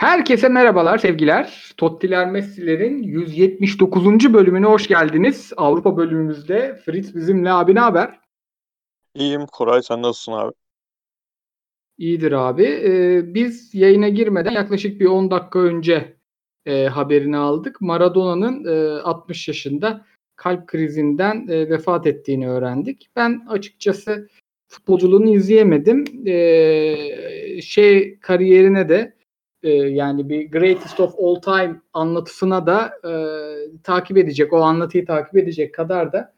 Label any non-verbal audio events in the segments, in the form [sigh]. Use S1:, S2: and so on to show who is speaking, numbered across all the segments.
S1: Herkese merhabalar sevgiler. Tottiler Messi'lerin 179. bölümüne hoş geldiniz. Avrupa bölümümüzde Fritz bizimle abi ne haber?
S2: İyiyim Koray sen nasılsın abi?
S1: İyidir abi. Ee, biz yayına girmeden yaklaşık bir 10 dakika önce e, haberini aldık. Maradona'nın e, 60 yaşında kalp krizinden e, vefat ettiğini öğrendik. Ben açıkçası futbolculuğunu izleyemedim. E, şey kariyerine de e, yani bir greatest of all time anlatısına da e, takip edecek, o anlatıyı takip edecek kadar da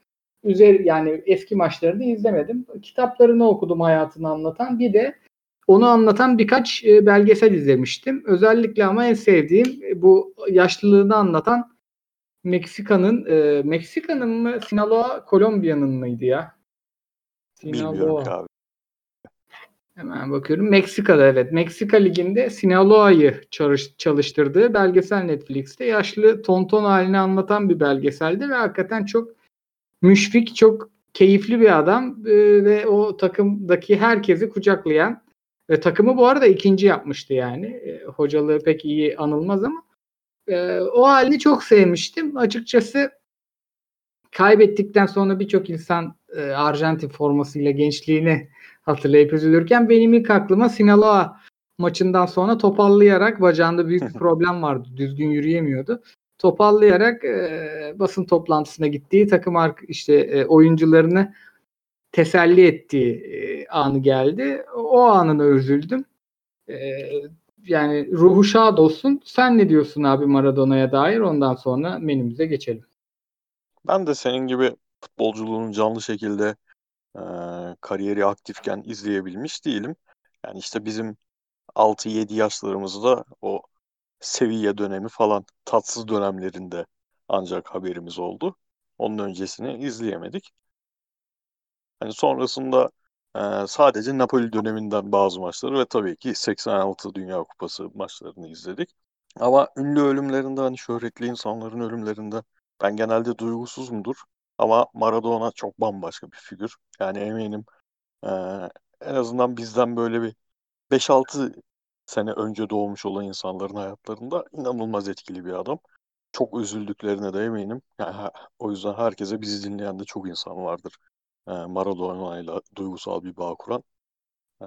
S1: üzer yani eski maçlarını izlemedim. Kitaplarını okudum hayatını anlatan. Bir de onu anlatan birkaç e, belgesel izlemiştim. Özellikle ama en sevdiğim e, bu yaşlılığını anlatan Meksika'nın e, Meksika'nın mı Sinaloa Kolombiya'nın mıydı ya?
S2: Sinaloa. Bilmiyorum abi.
S1: Hemen bakıyorum. Meksika'da evet. Meksika Ligi'nde Sinaloa'yı çalış, çalıştırdığı belgesel Netflix'te. Yaşlı tonton halini anlatan bir belgeseldi ve hakikaten çok müşfik, çok keyifli bir adam ee, ve o takımdaki herkesi kucaklayan ve takımı bu arada ikinci yapmıştı yani. E, hocalığı pek iyi anılmaz ama e, o halini çok sevmiştim. Açıkçası kaybettikten sonra birçok insan e, Arjantin formasıyla gençliğini hatırlayıp üzülürken benim ilk aklıma Sinaloa maçından sonra topallayarak bacağında büyük bir problem vardı. Düzgün yürüyemiyordu. Topallayarak e, basın toplantısına gittiği takım işte e, oyuncularını teselli ettiği e, anı geldi. O anına üzüldüm. E, yani ruhu şad olsun. Sen ne diyorsun abi Maradona'ya dair? Ondan sonra menümüze geçelim.
S2: Ben de senin gibi futbolculuğun canlı şekilde e, kariyeri aktifken izleyebilmiş değilim. Yani işte bizim 6-7 yaşlarımızda o seviye dönemi falan tatsız dönemlerinde ancak haberimiz oldu. Onun öncesini izleyemedik. Yani sonrasında e, sadece Napoli döneminden bazı maçları ve tabii ki 86 Dünya Kupası maçlarını izledik. Ama ünlü ölümlerinde hani şöhretli insanların ölümlerinde ben genelde duygusuz mudur? Ama Maradona çok bambaşka bir figür. Yani eminim e, en azından bizden böyle bir 5-6 sene önce doğmuş olan insanların hayatlarında inanılmaz etkili bir adam. Çok üzüldüklerine de eminim. Yani, o yüzden herkese bizi dinleyen de çok insan vardır. E, Maradona ile duygusal bir bağ kuran. E,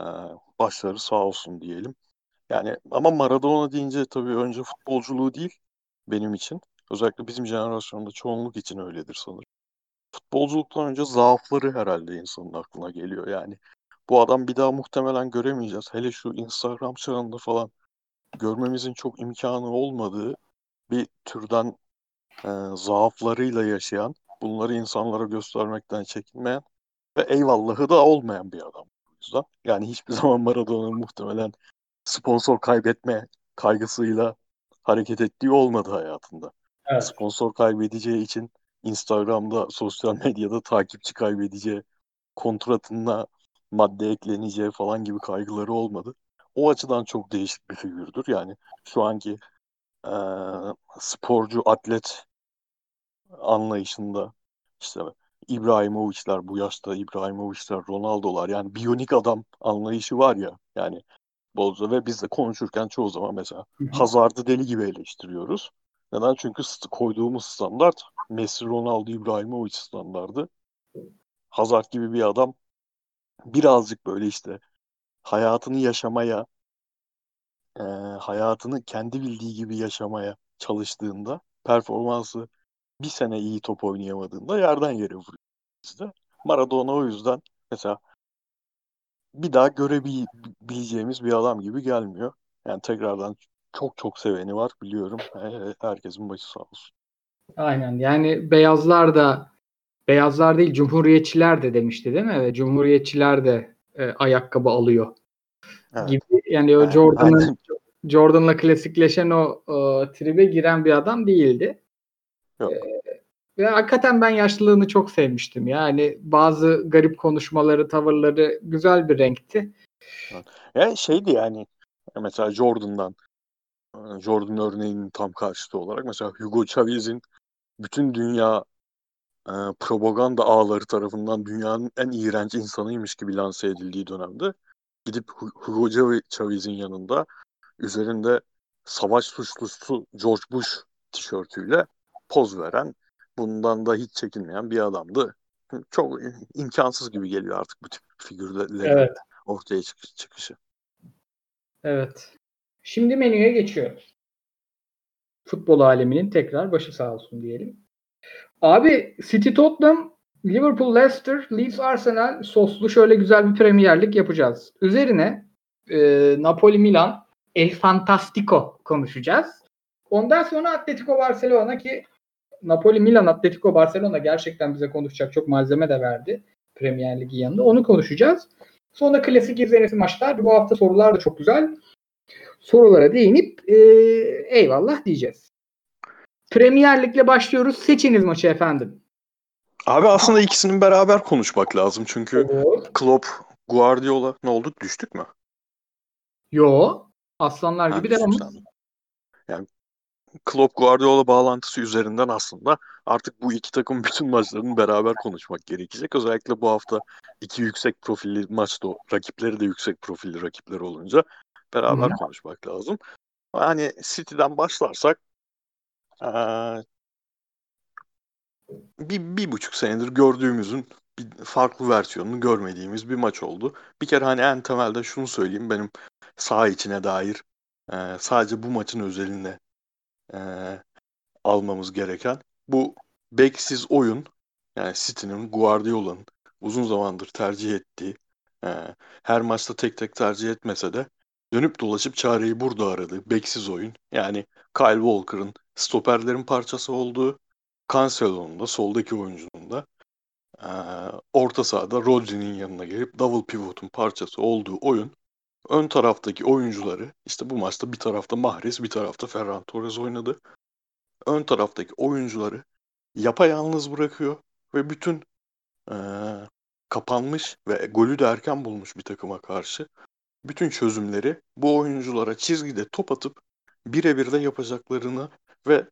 S2: başları sağ olsun diyelim. Yani ama Maradona deyince tabii önce futbolculuğu değil benim için. Özellikle bizim jenerasyonda çoğunluk için öyledir sanırım futbolculuktan önce zaafları herhalde insanın aklına geliyor. Yani bu adam bir daha muhtemelen göremeyeceğiz. Hele şu Instagram çağında falan görmemizin çok imkanı olmadığı bir türden e, zaaflarıyla yaşayan, bunları insanlara göstermekten çekinmeyen ve eyvallahı da olmayan bir adam. O yüzden yani hiçbir [laughs] zaman Maradona'nın muhtemelen sponsor kaybetme kaygısıyla hareket ettiği olmadı hayatında. Evet. Sponsor kaybedeceği için Instagram'da, sosyal medyada takipçi kaybedeceği, kontratına madde ekleneceği falan gibi kaygıları olmadı. O açıdan çok değişik bir figürdür. Yani şu anki e, sporcu, atlet anlayışında işte İbrahimovic'ler bu yaşta İbrahimovic'ler, Ronaldo'lar yani biyonik adam anlayışı var ya yani bolca ve biz de konuşurken çoğu zaman mesela Hazard'ı deli gibi eleştiriyoruz. Neden? Çünkü koyduğumuz standart Messi, Ronaldo, İbrahimovic standardı. Hazard gibi bir adam birazcık böyle işte hayatını yaşamaya, e, hayatını kendi bildiği gibi yaşamaya çalıştığında performansı bir sene iyi top oynayamadığında yerden yere vuruyor bizde. Maradona o yüzden mesela bir daha görebileceğimiz bir adam gibi gelmiyor. Yani tekrardan çok çok seveni var biliyorum. Herkesin başı sağ olsun.
S1: Aynen yani beyazlar da beyazlar değil cumhuriyetçiler de demişti değil mi? Cumhuriyetçiler de e, ayakkabı alıyor. Evet. Gibi yani o Jordan'ın Jordan'la klasikleşen o, o tribe giren bir adam değildi. Yok. E, ve hakikaten ben yaşlılığını çok sevmiştim. Yani bazı garip konuşmaları, tavırları güzel bir renkti.
S2: Yani şeydi yani mesela Jordan'dan Jordan örneğinin tam karşıtı olarak mesela Hugo Chavez'in bütün dünya e, propaganda ağları tarafından dünyanın en iğrenç insanıymış gibi lanse edildiği dönemde gidip Hugo Chavez'in yanında üzerinde savaş suçlusu George Bush tişörtüyle poz veren, bundan da hiç çekinmeyen bir adamdı. Çok imkansız gibi geliyor artık bu tip figürlerin
S1: Evet.
S2: ortaya çık- çıkışı.
S1: Evet. Şimdi menüye geçiyoruz. Futbol aleminin tekrar başı sağ olsun diyelim. Abi City Tottenham, Liverpool Leicester, Leeds Arsenal soslu şöyle güzel bir Premier Lig yapacağız. Üzerine e, Napoli Milan, El Fantastico konuşacağız. Ondan sonra Atletico Barcelona ki Napoli Milan Atletico Barcelona gerçekten bize konuşacak çok malzeme de verdi Premier Lig'in yanında. Onu konuşacağız. Sonra klasik izlenesi maçlar. Bu hafta sorular da çok güzel. Sorulara değinip e, eyvallah diyeceğiz. Premier Lig'le başlıyoruz. Seçiniz maçı efendim.
S2: Abi aslında ikisinin beraber konuşmak lazım çünkü
S1: Olur.
S2: Klopp, Guardiola ne oldu? Düştük mü?
S1: Yo. Aslanlar gibi
S2: sandım. Yani Klopp Guardiola bağlantısı üzerinden aslında artık bu iki takım [laughs] bütün maçlarını beraber konuşmak gerekecek. Özellikle bu hafta iki yüksek profilli maçta rakipleri de yüksek profilli rakipler olunca beraber
S1: Hı hı.
S2: konuşmak lazım. Yani City'den başlarsak eee, bir, bir buçuk senedir gördüğümüzün bir farklı versiyonunu görmediğimiz bir maç oldu. Bir kere hani en temelde şunu söyleyeyim benim saha içine dair eee, sadece bu maçın özelinde eee, almamız gereken bu beksiz oyun yani City'nin Guardiola'nın uzun zamandır tercih ettiği eee, her maçta tek tek tercih etmese de dönüp dolaşıp çareyi burada aradı. Beksiz oyun. Yani Kyle Walker'ın stoperlerin parçası olduğu Cancelo'nun da soldaki oyuncunun da eee, orta sahada Rodri'nin yanına gelip double pivot'un parçası olduğu oyun ön taraftaki oyuncuları işte bu maçta bir tarafta Mahrez bir tarafta Ferran Torres oynadı. Ön taraftaki oyuncuları yapayalnız bırakıyor ve bütün eee, kapanmış ve golü de erken bulmuş bir takıma karşı bütün çözümleri bu oyunculara çizgide top atıp birebir de yapacaklarını ve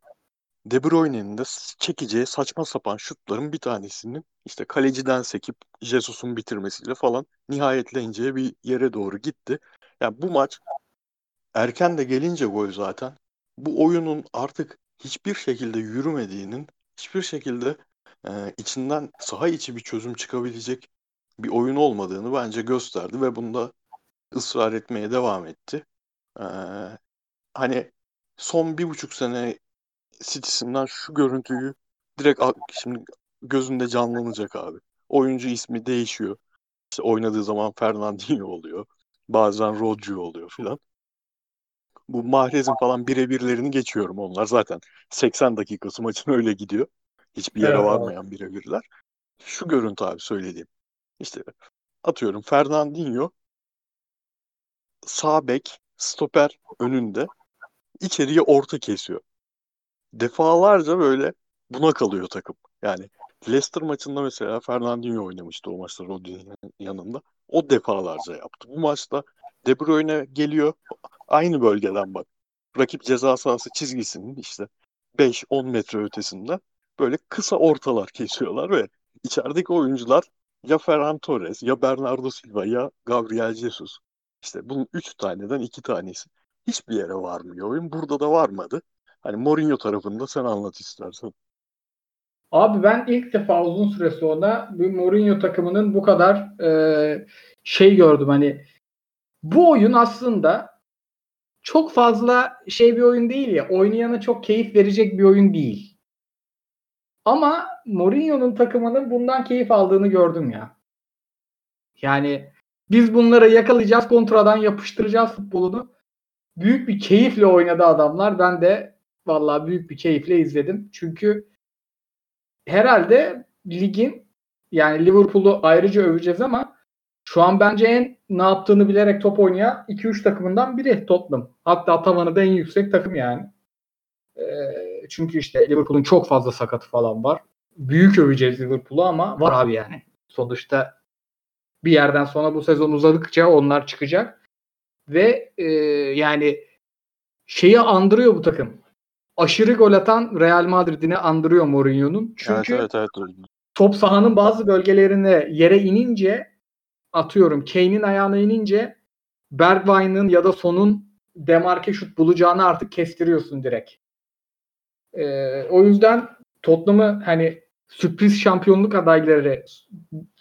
S2: De Bruyne'nin de çekeceği saçma sapan şutların bir tanesinin işte kaleciden sekip Jesus'un bitirmesiyle falan nihayetleneceği bir yere doğru gitti. Yani bu maç erken de gelince gol zaten bu oyunun artık hiçbir şekilde yürümediğinin, hiçbir şekilde e, içinden saha içi bir çözüm çıkabilecek bir oyun olmadığını bence gösterdi ve bunda ısrar etmeye devam etti. Ee, hani son bir buçuk sene City'sinden şu görüntüyü direkt şimdi gözünde canlanacak abi. Oyuncu ismi değişiyor. İşte oynadığı zaman Fernandinho oluyor. Bazen Rodri oluyor filan. Bu Mahrez'in falan birebirlerini geçiyorum onlar zaten. 80 dakikası maçın öyle gidiyor. Hiçbir yere
S1: evet.
S2: varmayan birebirler. Şu görüntü abi söylediğim. İşte atıyorum Fernandinho sağ bek, stoper önünde içeriye orta kesiyor. Defalarca böyle buna kalıyor takım. Yani Leicester maçında mesela Fernandinho oynamıştı o maçta Rodri'nin yanında. O defalarca yaptı. Bu maçta De Bruyne geliyor aynı bölgeden bak. Rakip ceza sahası çizgisinin işte 5-10 metre ötesinde böyle kısa ortalar kesiyorlar ve içerideki oyuncular ya Ferran Torres ya Bernardo Silva ya Gabriel Jesus. İşte bunun üç taneden iki tanesi. Hiçbir yere varmıyor oyun. Burada da varmadı. Hani Mourinho tarafında sen anlat istersen.
S1: Abi ben ilk defa uzun süre sonra bu Mourinho takımının bu kadar e, şey gördüm hani bu oyun aslında çok fazla şey bir oyun değil ya oynayana çok keyif verecek bir oyun değil. Ama Mourinho'nun takımının bundan keyif aldığını gördüm ya. Yani biz bunları yakalayacağız kontradan yapıştıracağız futbolunu. Büyük bir keyifle oynadı adamlar. Ben de vallahi büyük bir keyifle izledim. Çünkü herhalde ligin yani Liverpool'u ayrıca öveceğiz ama şu an bence en ne yaptığını bilerek top oynayan 2-3 takımından biri Tottenham. Hatta tavanı da en yüksek takım yani. Ee, çünkü işte Liverpool'un çok fazla sakatı falan var. Büyük öveceğiz Liverpool'u ama var abi yani. Sonuçta bir yerden sonra bu sezon uzadıkça onlar çıkacak. Ve e, yani şeyi andırıyor bu takım. Aşırı gol atan Real Madrid'ini andırıyor Mourinho'nun. Çünkü
S2: Evet evet evet.
S1: top sahanın bazı bölgelerine yere inince atıyorum Kane'in ayağına inince Bergwijn'ın ya da Son'un demarke şut bulacağını artık kestiriyorsun direkt. Ee, o yüzden Tottenham'ı hani sürpriz şampiyonluk adayları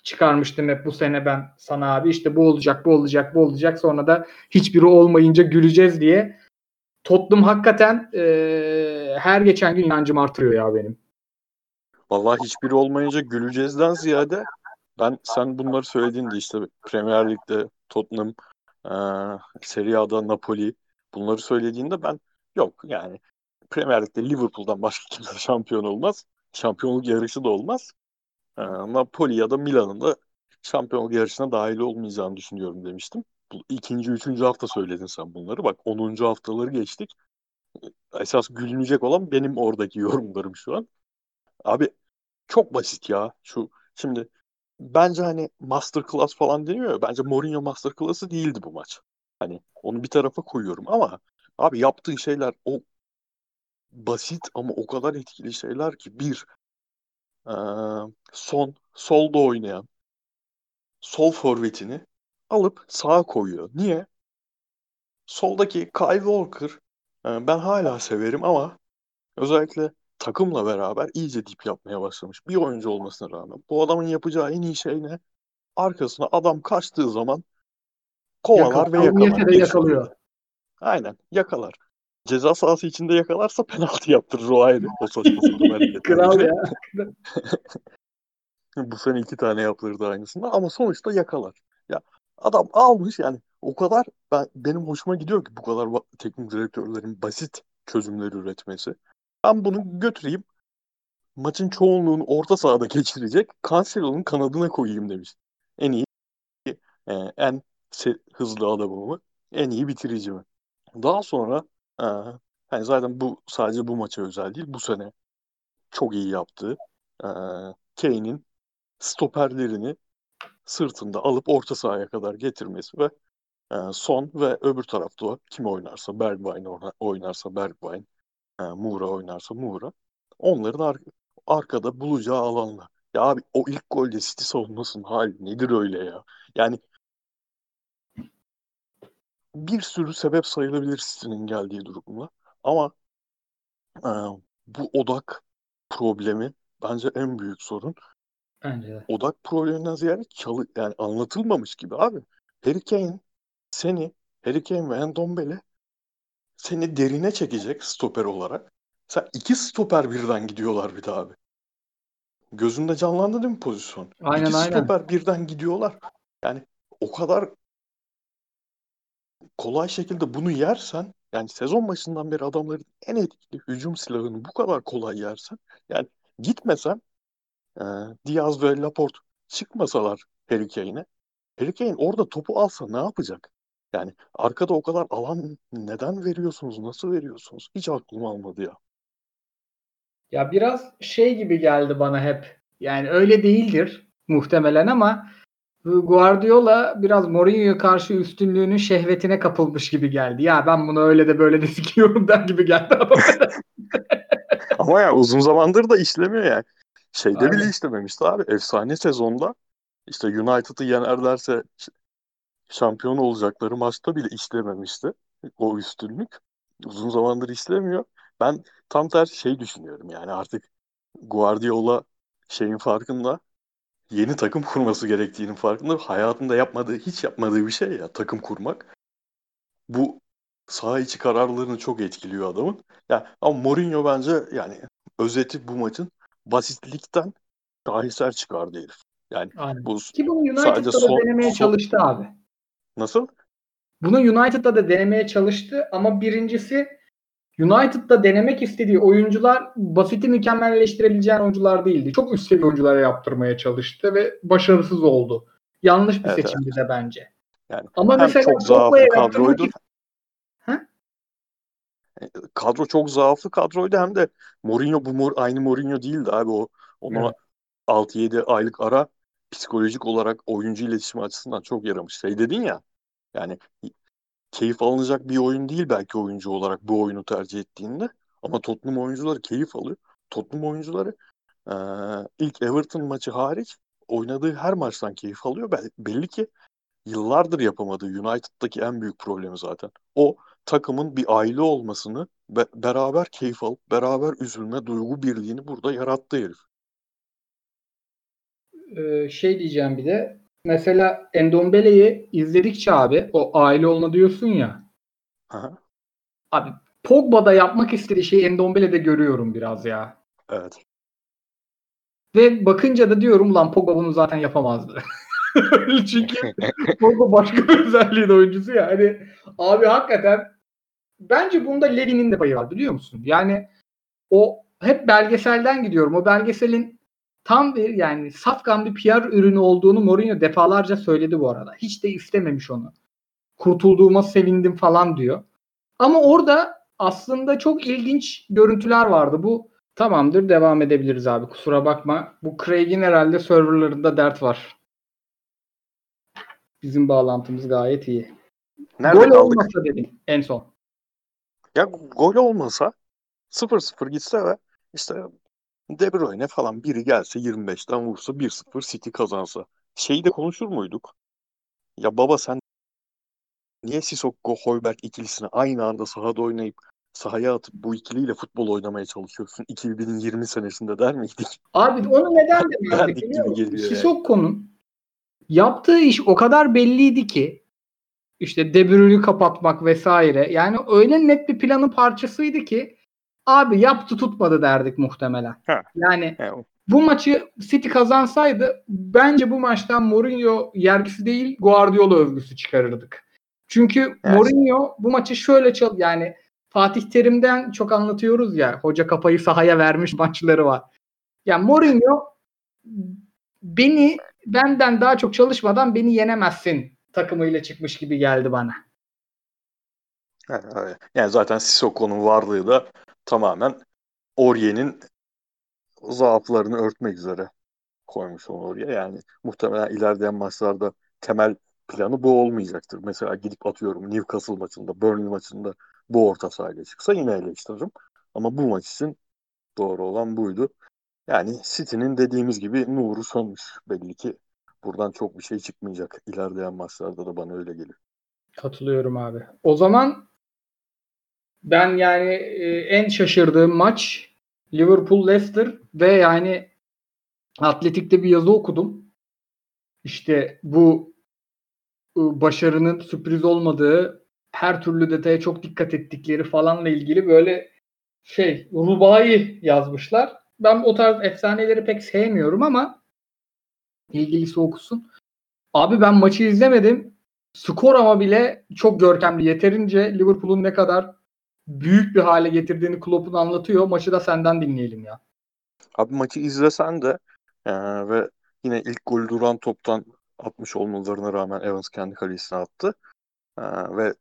S1: çıkarmıştım hep bu sene ben sana abi. İşte bu olacak, bu olacak, bu olacak. Sonra da hiçbiri olmayınca güleceğiz diye. Tottenham hakikaten e, her geçen gün inancım artırıyor ya benim.
S2: Vallahi hiçbiri olmayınca güleceğizden ziyade ben sen bunları söylediğinde işte Premier Lig'de Tottenham, e, Serie A'da Napoli bunları söylediğinde ben yok yani Premier Lig'de Liverpool'dan başka kimse şampiyon olmaz. Şampiyonluk yarışı da olmaz. E, Napoli ya da Milan'ın da şampiyonluk yarışına dahil olmayacağını düşünüyorum demiştim. Bu ikinci, üçüncü hafta söyledin sen bunları. Bak onuncu haftaları geçtik. Esas gülünecek olan benim oradaki [laughs] yorumlarım şu an. Abi çok basit ya. Şu şimdi bence hani masterclass falan deniyor ya. Bence Mourinho masterclass'ı değildi bu maç. Hani onu bir tarafa koyuyorum ama abi yaptığı şeyler o basit ama o kadar etkili şeyler ki bir ee, son solda oynayan sol forvetini alıp sağa koyuyor. Niye? Soldaki Kyle Walker e, ben hala severim ama özellikle takımla beraber iyice dip yapmaya başlamış. Bir oyuncu olmasına rağmen. Bu adamın yapacağı en iyi şey ne? Arkasına adam kaçtığı zaman kovalar Yakal, ve yakalar. yakalıyor. Aynen yakalar. Ceza sahası içinde yakalarsa penaltı yaptırır o ayrı. O saçma sapan [laughs] Kral ya. [laughs] Bu sene iki tane yaptırdı aynısında ama sonuçta yakalar. Ya adam almış yani o kadar ben benim hoşuma gidiyor ki bu kadar teknik direktörlerin basit çözümler üretmesi. Ben bunu götüreyim maçın çoğunluğunu orta sahada geçirecek Cancelo'nun kanadına koyayım demiş. En iyi e, en hızlı adamımı, en iyi bitiricimi. Daha sonra yani zaten bu sadece bu maça özel değil. Bu sene çok iyi yaptığı e, Kane'in stoperlerini sırtında alıp orta sahaya kadar getirmesi ve e, son ve öbür tarafta kim oynarsa Bergwijn oynarsa Bergwijn, e, Moura oynarsa Moura onların ar- arkada bulacağı alanla. Ya abi o ilk golde City savunmasının hali nedir öyle ya? Yani bir sürü sebep sayılabilir City'nin geldiği durumla. Ama e, bu odak problemi bence en büyük sorun.
S1: Bence de.
S2: Odak probleminden ziyade çalı yani anlatılmamış gibi abi. Harry Kane seni Harry Kane ve Endombele seni derine çekecek stoper olarak. Sen iki stoper birden gidiyorlar bir daha abi. Gözünde canlandı değil mi pozisyon?
S1: Aynen
S2: iki
S1: aynen.
S2: stoper birden gidiyorlar. Yani o kadar kolay şekilde bunu yersen yani sezon başından beri adamların en etkili hücum silahını bu kadar kolay yersen yani gitmesen e, Diaz ve Laporte çıkmasalar Harry Kane'e Harry Kane orada topu alsa ne yapacak? Yani arkada o kadar alan neden veriyorsunuz? Nasıl veriyorsunuz? Hiç aklım almadı ya.
S1: Ya biraz şey gibi geldi bana hep. Yani öyle değildir muhtemelen ama Guardiola biraz Mourinho'ya karşı üstünlüğünün şehvetine kapılmış gibi geldi. Ya ben bunu öyle de böyle de sikiyorum der gibi geldi [laughs]
S2: ama ya uzun zamandır da işlemiyor yani. Şeyde Aynen. bile işlememişti abi. Efsane sezonda işte United'ı yenerlerse şampiyon olacakları maçta bile işlememişti o üstünlük. Uzun zamandır işlemiyor. Ben tam tersi şey düşünüyorum yani artık Guardiola şeyin farkında yeni takım kurması gerektiğinin farkında. Hayatında yapmadığı, hiç yapmadığı bir şey ya takım kurmak. Bu saha içi kararlarını çok etkiliyor adamın. Ya ama Mourinho bence yani özeti bu maçın basitlikten şaheser çıkardı herif. Yani
S1: Aynen. bu Ki bunu United'da da son, denemeye son... çalıştı abi.
S2: Nasıl?
S1: Bunu United'da da denemeye çalıştı ama birincisi United'da denemek istediği oyuncular basiti mükemmelleştirebileceğin oyuncular değildi. Çok üst seviye oyunculara yaptırmaya çalıştı ve başarısız oldu. Yanlış bir evet, seçimdi evet. de bence.
S2: Yani Ama mesela çok zaaflı kadroydu. Ha? E, kadro çok zaaflı kadroydu hem de Mourinho bu Mor aynı Mourinho değildi abi o ona evet. 6-7 aylık ara psikolojik olarak oyuncu iletişimi açısından çok yaramış. Şey dedin ya yani keyif alınacak bir oyun değil belki oyuncu olarak bu oyunu tercih ettiğinde. Ama Tottenham oyuncuları keyif alıyor. Tottenham oyuncuları e, ilk Everton maçı hariç oynadığı her maçtan keyif alıyor. Belli ki yıllardır yapamadığı United'daki en büyük problemi zaten. O takımın bir aile olmasını, be- beraber keyif alıp beraber üzülme duygu birliğini burada yarattı herif.
S1: Ee, şey diyeceğim bir de mesela Endombele'yi izledikçe abi o aile olma diyorsun ya.
S2: Aha,
S1: Abi Pogba'da yapmak istediği şeyi Endombele'de görüyorum biraz ya.
S2: evet.
S1: Ve bakınca da diyorum lan Pogba bunu zaten yapamazdı. [laughs] Çünkü [laughs] Pogba başka bir özelliğin oyuncusu ya. Hani abi hakikaten bence bunda Levin'in de payı var biliyor musun? Yani o hep belgeselden gidiyorum. O belgeselin tam bir yani safkan bir PR ürünü olduğunu Mourinho defalarca söyledi bu arada. Hiç de istememiş onu. Kurtulduğuma sevindim falan diyor. Ama orada aslında çok ilginç görüntüler vardı. Bu tamamdır devam edebiliriz abi kusura bakma. Bu Craig'in herhalde serverlarında dert var. Bizim bağlantımız gayet iyi.
S2: Nerede
S1: Gol
S2: kaldık?
S1: olmasa dedim en son.
S2: Ya gol olmasa 0-0 gitse ve işte De Bruyne falan biri gelse 25'ten vursa 1-0 City kazansa. Şeyi de konuşur muyduk? Ya baba sen niye Sissoko Højbjerg ikilisini aynı anda sahada oynayıp sahaya atıp bu ikiliyle futbol oynamaya çalışıyorsun 2020 senesinde der miydik?
S1: Abi onu neden demezdik [laughs] biliyor musun? Sissoko'nun yaptığı iş o kadar belliydi ki işte De kapatmak vesaire. Yani öyle net bir planın parçasıydı ki abi yaptı tutmadı derdik muhtemelen.
S2: Ha.
S1: Yani
S2: Yani
S1: bu maçı City kazansaydı bence bu maçtan Mourinho yergisi değil Guardiola övgüsü çıkarırdık. Çünkü
S2: Evet.
S1: Mourinho bu maçı şöyle çal yani Fatih Terim'den çok anlatıyoruz ya hoca kafayı sahaya vermiş [laughs] maçları var. Yani Mourinho beni benden daha çok çalışmadan beni yenemezsin takımıyla çıkmış gibi geldi bana.
S2: Yani zaten Sissoko'nun varlığı da tamamen Aurier'in zaaflarını örtmek üzere koymuş onu oraya. Yani muhtemelen ilerleyen maçlarda temel planı bu olmayacaktır. Mesela gidip atıyorum Newcastle maçında, Burnley maçında bu orta sahayla çıksa yine eleştiririm. Ama bu maç için doğru olan buydu. Yani City'nin dediğimiz gibi nuru sönmüş belli ki. Buradan çok bir şey çıkmayacak. İlerleyen maçlarda da bana öyle geliyor.
S1: Katılıyorum abi. O zaman ben yani e, en şaşırdığım maç Liverpool Leicester ve yani Atletik'te bir yazı okudum. İşte bu e, başarının sürpriz olmadığı, her türlü detaya çok dikkat ettikleri falanla ilgili böyle şey rubayı yazmışlar. Ben o tarz efsaneleri pek sevmiyorum ama ilgilisi okusun. Abi ben maçı izlemedim. Skor ama bile çok görkemli. Yeterince Liverpool'un ne kadar büyük bir hale getirdiğini Klopp'un anlatıyor. Maçı da senden dinleyelim ya.
S2: Abi maçı izlesen de e, ve yine ilk golü duran toptan atmış olmalarına rağmen Evans kendi kalesine attı. E, ve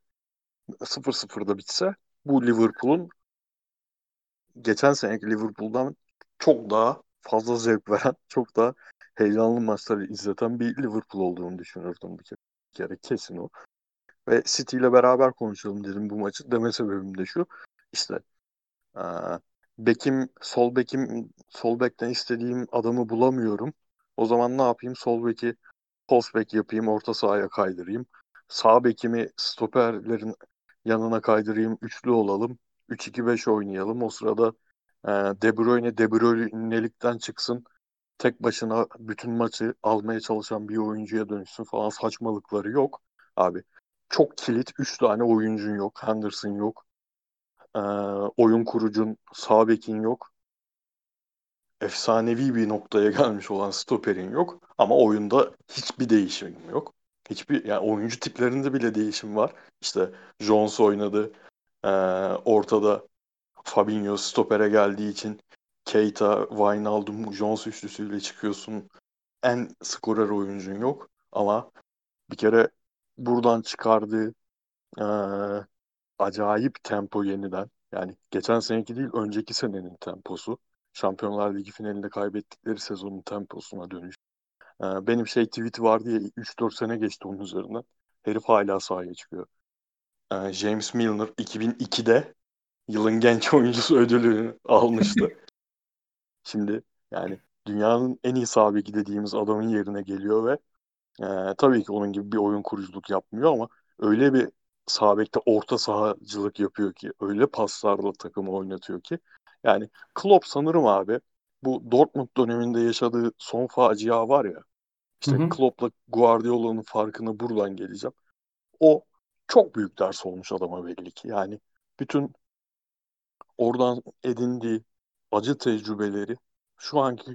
S2: 0-0'da bitse bu Liverpool'un geçen seneki Liverpool'dan çok daha fazla zevk veren, [laughs] çok daha heyecanlı maçları izleten bir Liverpool olduğunu düşünürdüm bir kere, bir kere kesin o. Ve City ile beraber konuşalım dedim bu maçı. Deme sebebim de şu. İşte e, bekim, sol bekim, sol bekten istediğim adamı bulamıyorum. O zaman ne yapayım? Sol beki post bek yapayım, orta sahaya kaydırayım. Sağ bekimi stoperlerin yanına kaydırayım, üçlü olalım. 3-2-5 oynayalım. O sırada e, De Bruyne De Bruyne'likten çıksın. Tek başına bütün maçı almaya çalışan bir oyuncuya dönüşsün falan saçmalıkları yok. Abi çok kilit 3 tane oyuncun yok. Henderson yok. E, oyun kurucun sağ bekin yok. Efsanevi bir noktaya [laughs] gelmiş olan stoperin yok. Ama oyunda hiçbir değişim yok. Hiçbir yani oyuncu tiplerinde bile değişim var. İşte Jones oynadı. Ee, ortada Fabinho stopere geldiği için Keita, Wijnaldum, Jones üçlüsüyle çıkıyorsun. En skorer oyuncun yok. Ama bir kere buradan çıkardığı ee, acayip tempo yeniden. Yani geçen seneki değil önceki senenin temposu. Şampiyonlar Ligi finalinde kaybettikleri sezonun temposuna dönüş. Ee, benim şey tweet vardı ya 3-4 sene geçti onun üzerinden. Herif hala sahaya çıkıyor. Ee, James Milner 2002'de yılın genç [laughs] oyuncusu ödülünü almıştı. [laughs] Şimdi yani dünyanın en iyi sağ beki dediğimiz adamın yerine geliyor ve e, tabii ki onun gibi bir oyun kuruculuk yapmıyor ama öyle bir sağ bekte orta sahacılık yapıyor ki öyle paslarla takımı oynatıyor ki. Yani Klopp sanırım abi bu Dortmund döneminde yaşadığı son facia var ya işte hı hı. Klopp'la Guardiola'nın farkını buradan geleceğim. O çok büyük ders olmuş adama belli ki. Yani bütün oradan edindiği acı tecrübeleri şu anki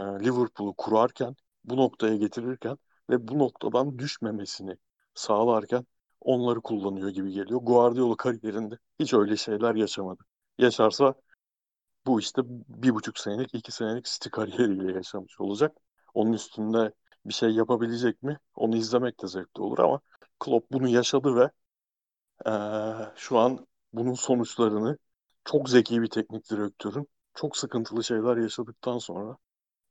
S2: e, Liverpool'u kurarken, bu noktaya getirirken ve bu noktadan düşmemesini sağlarken onları kullanıyor gibi geliyor. Guardiola kariyerinde hiç öyle şeyler yaşamadı. Yaşarsa bu işte bir buçuk senelik, iki senelik City kariyeriyle yaşamış olacak. Onun üstünde bir şey yapabilecek mi? Onu izlemek de zevkli olur ama Klopp bunu yaşadı ve ee, şu an bunun sonuçlarını çok zeki bir teknik direktörün çok sıkıntılı şeyler yaşadıktan sonra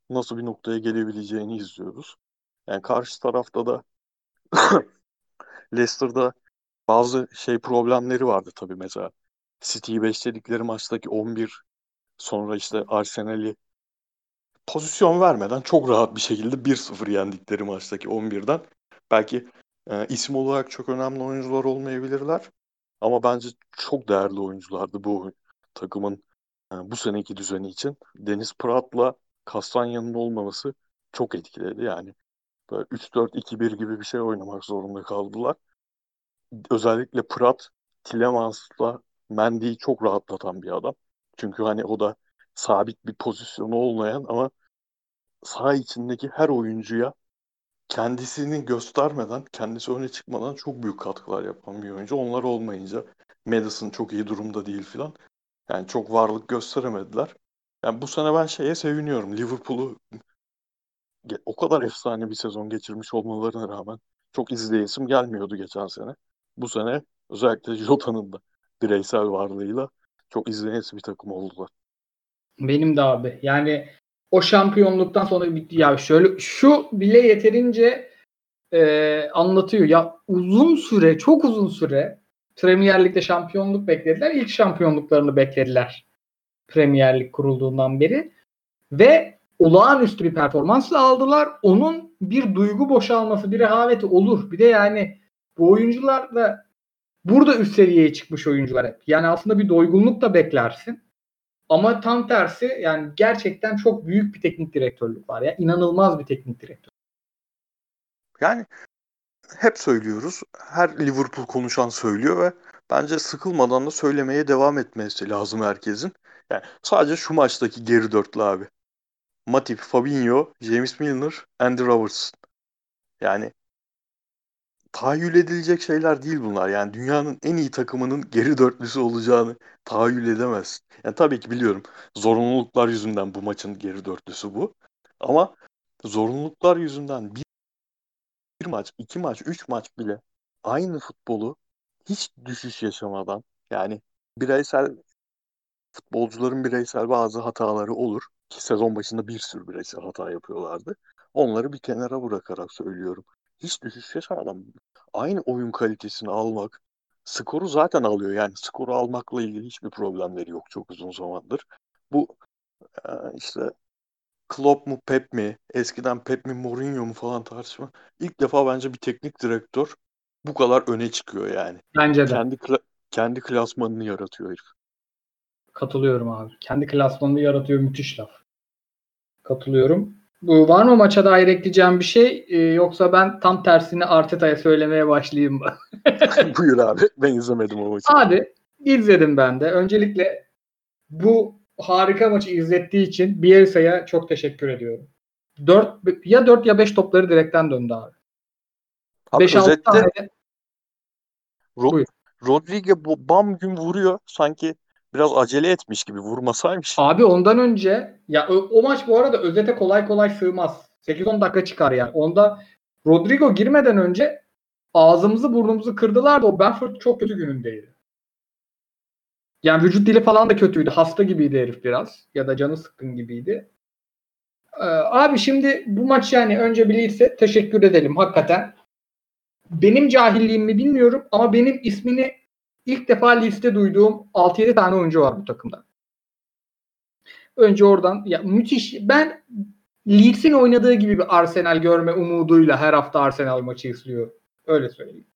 S2: nasıl bir noktaya gelebileceğini izliyoruz. Yani karşı tarafta da [coughs] Leicester'da bazı şey problemleri vardı tabii mesela. City'yi beşledikleri maçtaki 11 sonra işte Arsenal'i pozisyon vermeden çok rahat bir şekilde 1-0 yendikleri maçtaki 11'den. Belki e, isim olarak çok önemli oyuncular olmayabilirler. Ama bence çok değerli oyunculardı bu takımın e, bu seneki düzeni için. Deniz Prat'la Kastanya'nın olmaması çok etkiledi. Yani 3-4-2-1 gibi bir şey oynamak zorunda kaldılar. Özellikle Prat, Tillemans'la Mendy'yi çok rahatlatan bir adam. Çünkü hani o da sabit bir pozisyonu olmayan ama saha içindeki her oyuncuya kendisini göstermeden, kendisi öne çıkmadan çok büyük katkılar yapan bir oyuncu. Onlar olmayınca Madison çok iyi durumda değil filan. Yani çok varlık gösteremediler. Yani bu sene ben şeye seviniyorum. Liverpool'u o kadar efsane bir sezon geçirmiş olmalarına rağmen çok izleyesim gelmiyordu geçen sene. Bu sene özellikle Jota'nın da bireysel varlığıyla çok izleyesim bir takım oldular.
S1: Benim de abi. Yani o şampiyonluktan sonra bitti. Ya şöyle şu bile yeterince e, anlatıyor. Ya uzun süre, çok uzun süre Premier Lig'de şampiyonluk beklediler. İlk şampiyonluklarını beklediler. Premier Lig kurulduğundan beri. Ve olağanüstü bir performansla aldılar. Onun bir duygu boşalması, bir rehaveti olur. Bir de yani bu oyuncular da burada üst seviyeye çıkmış oyuncular hep. Yani aslında bir doygunluk da beklersin. Ama tam tersi yani gerçekten çok büyük bir teknik direktörlük var ya. inanılmaz bir teknik direktör.
S2: Yani hep söylüyoruz. Her Liverpool konuşan söylüyor ve bence sıkılmadan da söylemeye devam etmesi lazım herkesin. Yani sadece şu maçtaki geri dörtlü abi. Matip, Fabinho, James Milner, Andy Robertson. Yani tahayyül edilecek şeyler değil bunlar. Yani dünyanın en iyi takımının geri dörtlüsü olacağını tahayyül edemez. Yani tabii ki biliyorum zorunluluklar yüzünden bu maçın geri dörtlüsü bu. Ama zorunluluklar yüzünden bir, bir maç, iki maç, üç maç bile aynı futbolu hiç düşüş yaşamadan yani bireysel futbolcuların bireysel bazı hataları olur ki sezon başında bir sürü bireysel hata yapıyorlardı. Onları bir kenara bırakarak söylüyorum hiç düşüş yaşamadan aynı oyun kalitesini almak, skoru zaten alıyor. Yani skoru almakla ilgili hiçbir problemleri yok çok uzun zamandır. Bu e, işte Klopp mu Pep mi, eskiden Pep mi Mourinho mu falan tartışma. İlk defa bence bir teknik direktör bu kadar öne çıkıyor yani.
S1: Bence de.
S2: Kendi kla- kendi klasmanını yaratıyor herif.
S1: Katılıyorum abi. Kendi klasmanını yaratıyor müthiş laf. Katılıyorum. Bu var mı maça dair ekleyeceğim bir şey? Ee, yoksa ben tam tersini Arteta'ya söylemeye başlayayım mı? [laughs]
S2: Buyur abi. Ben izlemedim o maçı.
S1: Abi izledim ben de. Öncelikle bu harika maçı izlettiği için Bielsa'ya çok teşekkür ediyorum. 4 ya 4 ya 5 topları direkten döndü abi.
S2: 5-6 tane Ro- Rodrigue bam gün vuruyor. Sanki biraz acele etmiş gibi vurmasaymış.
S1: Abi ondan önce ya o, o maç bu arada özete kolay kolay sığmaz. 8-10 dakika çıkar yani. Onda Rodrigo girmeden önce ağzımızı burnumuzu kırdılar da o Benford çok kötü günündeydi. Yani vücut dili falan da kötüydü. Hasta gibiydi herif biraz. Ya da canı sıkkın gibiydi. Ee, abi şimdi bu maç yani önce bilirse teşekkür edelim hakikaten. Benim cahilliğimi bilmiyorum ama benim ismini ilk defa liste duyduğum 6-7 tane oyuncu var bu takımda. Önce oradan ya müthiş ben Leeds'in oynadığı gibi bir Arsenal görme umuduyla her hafta Arsenal maçı izliyorum. Öyle söyleyeyim.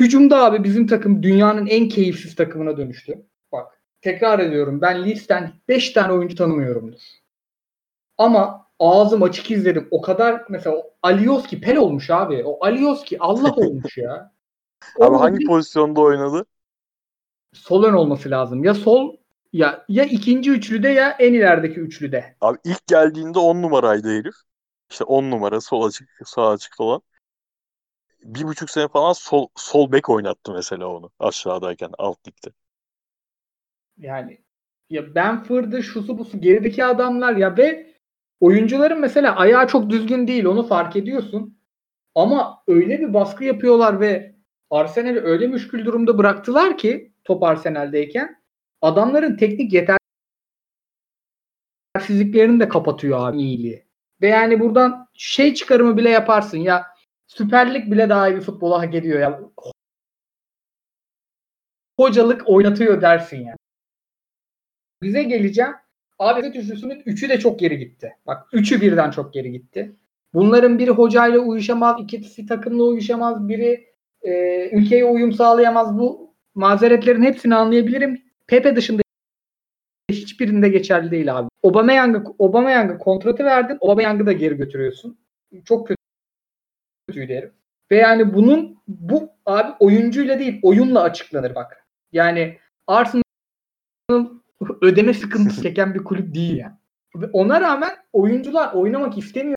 S1: Hücumda abi bizim takım dünyanın en keyifsiz takımına dönüştü. Bak tekrar ediyorum ben Leeds'ten 5 tane oyuncu tanımıyorumdur. Ama ağzım açık izledim. O kadar mesela Alioski pel olmuş abi. O Alioski Allah olmuş ya. [laughs]
S2: Abi hangi
S1: bir
S2: pozisyonda oynadı?
S1: sol ön olması lazım. Ya sol ya ya ikinci üçlüde ya en ilerideki üçlüde.
S2: Abi ilk geldiğinde 10 numaraydı herif. İşte 10 numara sol açık sağ açık olan. Bir buçuk sene falan sol, sol bek oynattı mesela onu aşağıdayken alt ligde.
S1: Yani ya Benford'ı şusu busu gerideki adamlar ya ve oyuncuların mesela ayağı çok düzgün değil onu fark ediyorsun. Ama öyle bir baskı yapıyorlar ve Arsenal'i öyle müşkül durumda bıraktılar ki top Arsenal'deyken adamların teknik yetersizliklerini de kapatıyor abi iyiliği. Ve yani buradan şey çıkarımı bile yaparsın ya Süper Lig bile daha iyi bir futbola hak ediyor ya. Hocalık oynatıyor dersin yani. Bize geleceğim. Abi Set üçlüsünün üçü de çok geri gitti. Bak üçü birden çok geri gitti. Bunların biri hocayla uyuşamaz, ikisi takımla uyuşamaz, biri e, ülkeye uyum sağlayamaz. Bu mazeretlerin hepsini anlayabilirim. Pepe dışında hiçbirinde geçerli değil abi. Aubameyang'a Aubameyang'a kontratı verdin. Aubameyang'ı da geri götürüyorsun. Çok kötü kötüydü. Ve yani bunun bu abi oyuncuyla değil oyunla açıklanır bak. Yani Arsenal ödeme sıkıntısı çeken bir kulüp değil yani. Ona rağmen oyuncular oynamak istemiyor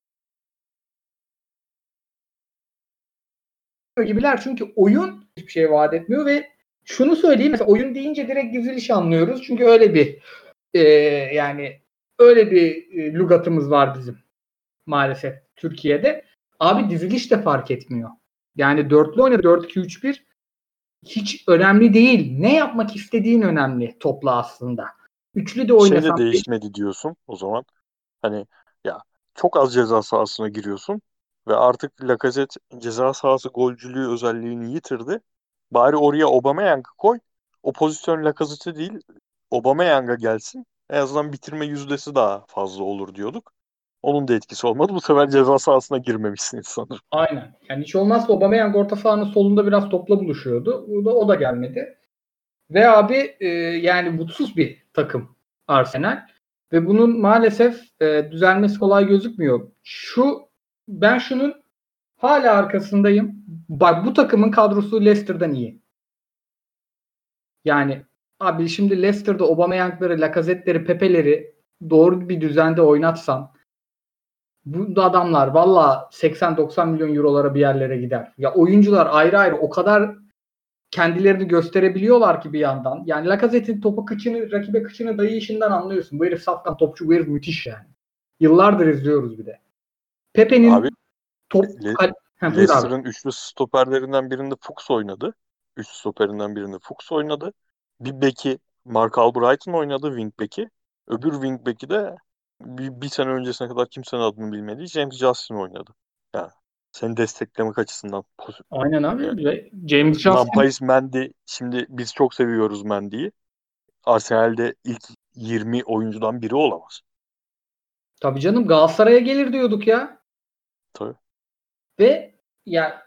S1: gibiler çünkü oyun hiçbir şey vaat etmiyor ve şunu söyleyeyim mesela oyun deyince direkt diziliş anlıyoruz çünkü öyle bir e, yani öyle bir e, lügatımız var bizim maalesef Türkiye'de. Abi diziliş de fark etmiyor. Yani dörtlü oynadı 4-2-3-1 hiç önemli değil. Ne yapmak istediğin önemli topla aslında. Üçlü de
S2: Şey
S1: oynasan
S2: de değişmedi diyorsun o zaman. Hani ya çok az ceza sahasına giriyorsun ve artık Lacazette ceza sahası golcülüğü özelliğini yitirdi. Bari oraya Aubameyang'ı koy. O pozisyon Lacazette'e değil Aubameyang'a gelsin. En azından bitirme yüzdesi daha fazla olur diyorduk. Onun da etkisi olmadı. Bu sefer ceza sahasına girmemişsiniz sanırım.
S1: Aynen. Yani hiç olmazsa Aubameyang orta sahanın solunda biraz topla buluşuyordu. O da, o da gelmedi. Ve abi e, yani mutsuz bir takım Arsenal. Ve bunun maalesef e, düzelmesi kolay gözükmüyor. Şu ben şunun hala arkasındayım. Bak bu takımın kadrosu Leicester'dan iyi. Yani abi şimdi Leicester'da Aubameyang'ları, Lacazette'leri, Pepe'leri doğru bir düzende oynatsan bu adamlar valla 80-90 milyon eurolara bir yerlere gider. Ya oyuncular ayrı ayrı o kadar kendilerini gösterebiliyorlar ki bir yandan. Yani Lacazette'in topu kıçını, rakibe kıçını dayayışından anlıyorsun. Bu herif safkan topçu, bu herif müthiş yani. Yıllardır izliyoruz bir de. Pepe'nin
S2: Abi,
S1: top...
S2: Le-
S1: Kal- Ha.
S2: Leicester'ın üçlü stoperlerinden birinde Fuchs oynadı. Üç stoperinden birinde Fuchs oynadı. Bir beki Mark Albrighton oynadı wing beki. Öbür wing beki de bir, bir sene öncesine kadar kimsenin adını bilmediği James Justin oynadı. Yani seni desteklemek açısından.
S1: Aynen abi. Ve James Justin
S2: Nampais Mendy şimdi biz çok seviyoruz Mendy'yi. Arsenal'de ilk 20 oyuncudan biri olamaz.
S1: tabii canım Galatasaray'a gelir diyorduk ya.
S2: Tabii.
S1: Ve ya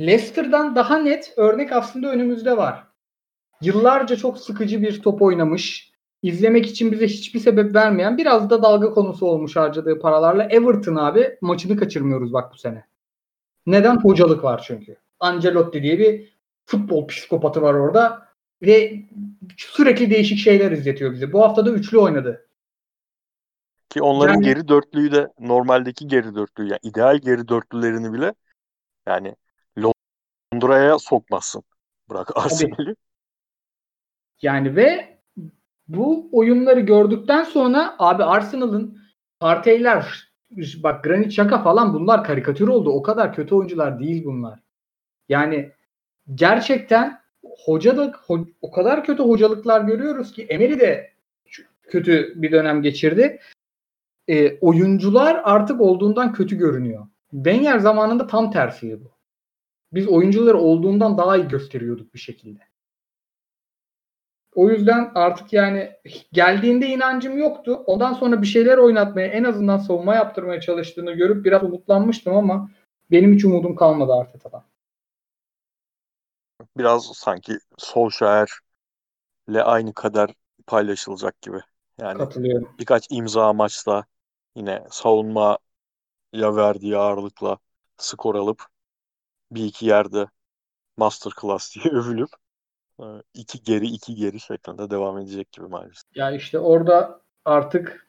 S1: Leicester'dan daha net örnek aslında önümüzde var. Yıllarca çok sıkıcı bir top oynamış. izlemek için bize hiçbir sebep vermeyen biraz da dalga konusu olmuş harcadığı paralarla. Everton abi maçını kaçırmıyoruz bak bu sene. Neden? Hocalık var çünkü. Ancelotti diye bir futbol psikopatı var orada ve sürekli değişik şeyler izletiyor bize. Bu hafta da üçlü oynadı.
S2: Ki onların
S1: Yani-
S2: geri dörtlüyü de normaldeki geri dörtlüyü yani ideal geri dörtlülerini bile yani Londra'ya sokmazsın. Bırak Arsenal'i.
S1: Yani ve bu oyunları gördükten sonra abi Arsenal'ın Parteyler bak Granit Xhaka falan bunlar karikatür oldu. O kadar kötü oyuncular değil bunlar. Yani gerçekten hoca da ho- o kadar kötü hocalıklar görüyoruz ki Emery de kötü bir dönem geçirdi. E, oyuncular artık olduğundan kötü görünüyor. Wenger zamanında tam tersiydi bu. Biz oyuncuları olduğundan daha iyi gösteriyorduk bir şekilde. O yüzden artık yani geldiğinde inancım yoktu. Ondan sonra bir şeyler oynatmaya en azından savunma yaptırmaya çalıştığını görüp biraz umutlanmıştım ama benim hiç umudum kalmadı Arteta'dan.
S2: biraz sanki Solskjaer'le aynı kader paylaşılacak gibi. Yani
S1: Katılıyorum.
S2: birkaç imza maçla yine savunmaya verdiği ağırlıkla skor alıp bir iki yerde masterclass diye [laughs] övülüp e, iki geri iki geri şeklinde devam edecek gibi maalesef.
S1: Ya işte orada artık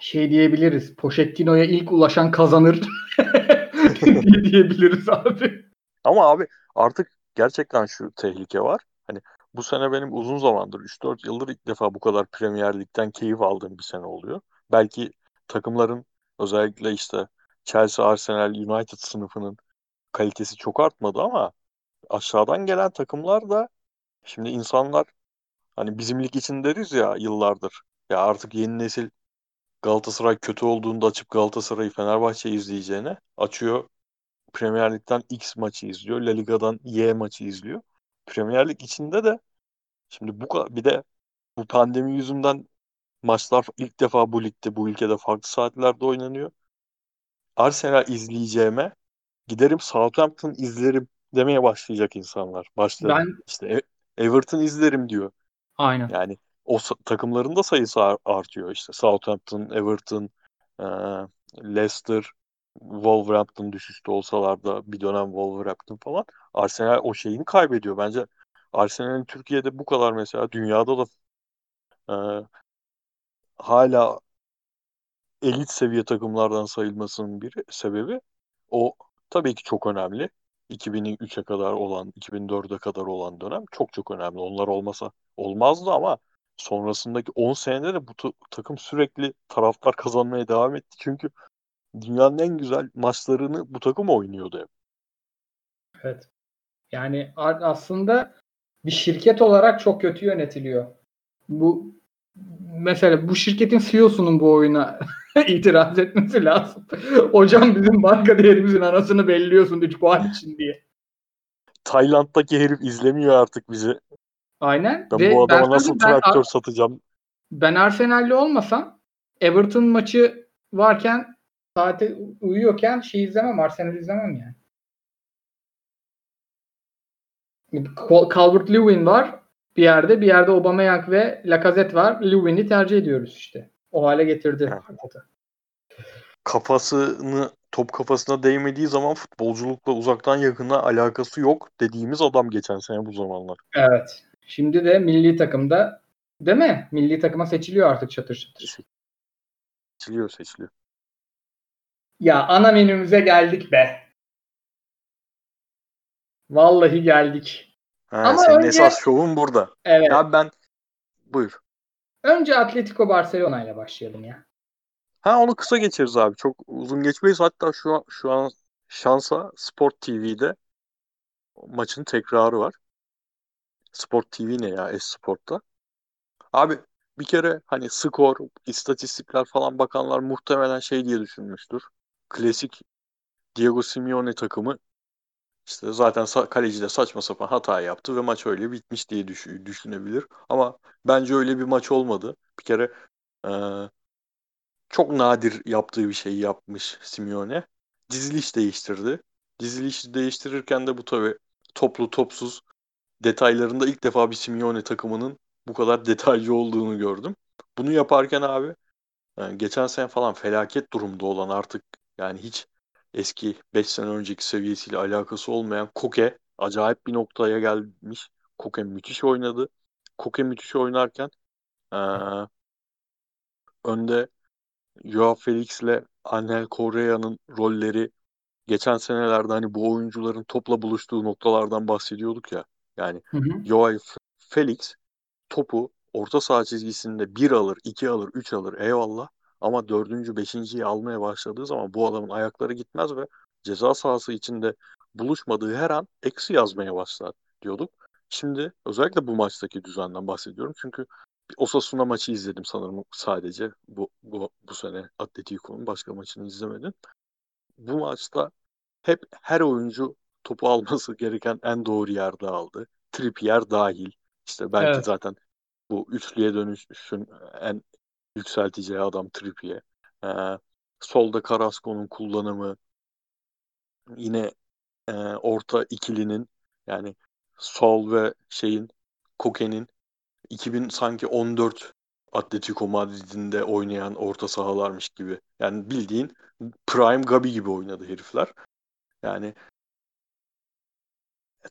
S1: şey diyebiliriz. Pochettino'ya ilk ulaşan kazanır diye [laughs] diyebiliriz abi.
S2: Ama abi artık gerçekten şu tehlike var. Hani bu sene benim uzun zamandır 3-4 yıldır ilk defa bu kadar Premier Lig'den keyif aldığım bir sene oluyor. Belki takımların özellikle işte Chelsea, Arsenal, United sınıfının kalitesi çok artmadı ama aşağıdan gelen takımlar da şimdi insanlar hani bizim lig için deriz ya yıllardır. Ya artık yeni nesil Galatasaray kötü olduğunda açıp Galatasaray'ı Fenerbahçe izleyeceğine açıyor Premier Lig'den X maçı izliyor. La Liga'dan Y maçı izliyor. Premier Lig içinde de şimdi bu bir de bu pandemi yüzünden maçlar ilk defa bu ligde, bu ülkede farklı saatlerde oynanıyor. Arsenal izleyeceğime giderim Southampton izlerim demeye başlayacak insanlar. Başladı. Ben işte e- Everton izlerim diyor.
S1: Aynen.
S2: Yani o takımların da sayısı artıyor işte. Southampton, Everton, e, Leicester, Wolverhampton düşüşte olsalar da bir dönem Wolverhampton falan Arsenal o şeyini kaybediyor. Bence Arsenal'in Türkiye'de bu kadar mesela dünyada da e, hala elit seviye takımlardan sayılmasının bir sebebi o tabii ki çok önemli. 2003'e kadar olan, 2004'e kadar olan dönem çok çok önemli. Onlar olmasa olmazdı ama sonrasındaki 10 senede de bu takım sürekli taraftar [laughs] kazanmaya devam etti. Çünkü dünyanın en güzel maçlarını bu takım oynuyordu hep.
S1: Evet. Yani aslında bir şirket olarak çok kötü yönetiliyor. Bu mesela bu şirketin CEO'sunun bu oyuna [laughs] itiraz etmesi lazım. Hocam bizim banka değerimizin anasını belliyorsun 3 puan için diye.
S2: Tayland'daki herif izlemiyor artık bizi.
S1: Aynen.
S2: Ben Ve bu adama ben nasıl traktör ben, satacağım?
S1: Ben Arsenal'li olmasam Everton maçı varken saate uyuyorken şey izlemem, Arsenal izlemem yani. Calvert Lewin var bir yerde, bir yerde Aubameyang ve Lacazette var. Lewin'i tercih ediyoruz işte. O hale getirdi.
S2: Kafasını top kafasına değmediği zaman futbolculukla uzaktan yakına alakası yok dediğimiz adam geçen sene bu zamanlar.
S1: Evet. Şimdi de milli takımda değil mi? Milli takıma seçiliyor artık çatır çatır.
S2: Seçiliyor seçiliyor.
S1: Ya ana menümüze geldik be. Vallahi geldik.
S2: Ha, Ama senin önce... esas şovun burada.
S1: Evet.
S2: Ya ben buyur.
S1: Önce Atletico Barcelona ile başlayalım ya.
S2: Ha onu kısa geçeriz abi. Çok uzun geçmeyiz. Hatta şu an şu an şansa Sport TV'de maçın tekrarı var. Sport TV ne ya? Esport'ta. Abi bir kere hani skor, istatistikler falan bakanlar muhtemelen şey diye düşünmüştür. Klasik Diego Simeone takımı işte zaten kaleci de saçma sapan hata yaptı ve maç öyle bitmiş diye düş- düşünebilir. Ama bence öyle bir maç olmadı. Bir kere e, çok nadir yaptığı bir şey yapmış Simeone. Diziliş değiştirdi. Diziliş değiştirirken de bu tabi toplu topsuz detaylarında ilk defa bir Simeone takımının bu kadar detaycı olduğunu gördüm. Bunu yaparken abi yani geçen sene falan felaket durumda olan artık yani hiç eski 5 sene önceki seviyesiyle alakası olmayan Koke acayip bir noktaya gelmiş. Koke müthiş oynadı. Koke müthiş oynarken ee, önde Joao Felix ile Angel Correa'nın rolleri geçen senelerde hani bu oyuncuların topla buluştuğu noktalardan bahsediyorduk ya. Yani hı hı. Joao Felix topu orta saha çizgisinde bir alır, iki alır, üç alır eyvallah. Ama dördüncü, beşinciyi almaya başladığı zaman bu adamın ayakları gitmez ve ceza sahası içinde buluşmadığı her an eksi yazmaya başlar diyorduk. Şimdi özellikle bu maçtaki düzenden bahsediyorum. Çünkü Osasuna maçı izledim sanırım sadece bu bu, bu sene Atletico'nun başka maçını izlemedim. Bu maçta hep her oyuncu topu [laughs] alması gereken en doğru yerde aldı. Trippier dahil. İşte belki evet. zaten bu üçlüye dönüşün en yükselteceği adam Trippier. Ee, solda Carrasco'nun kullanımı yine e, orta ikilinin Yani Sol ve şeyin Koke'nin 2000 sanki 14 Atletico Madrid'inde oynayan orta sahalarmış gibi. Yani bildiğin Prime Gabi gibi oynadı herifler. Yani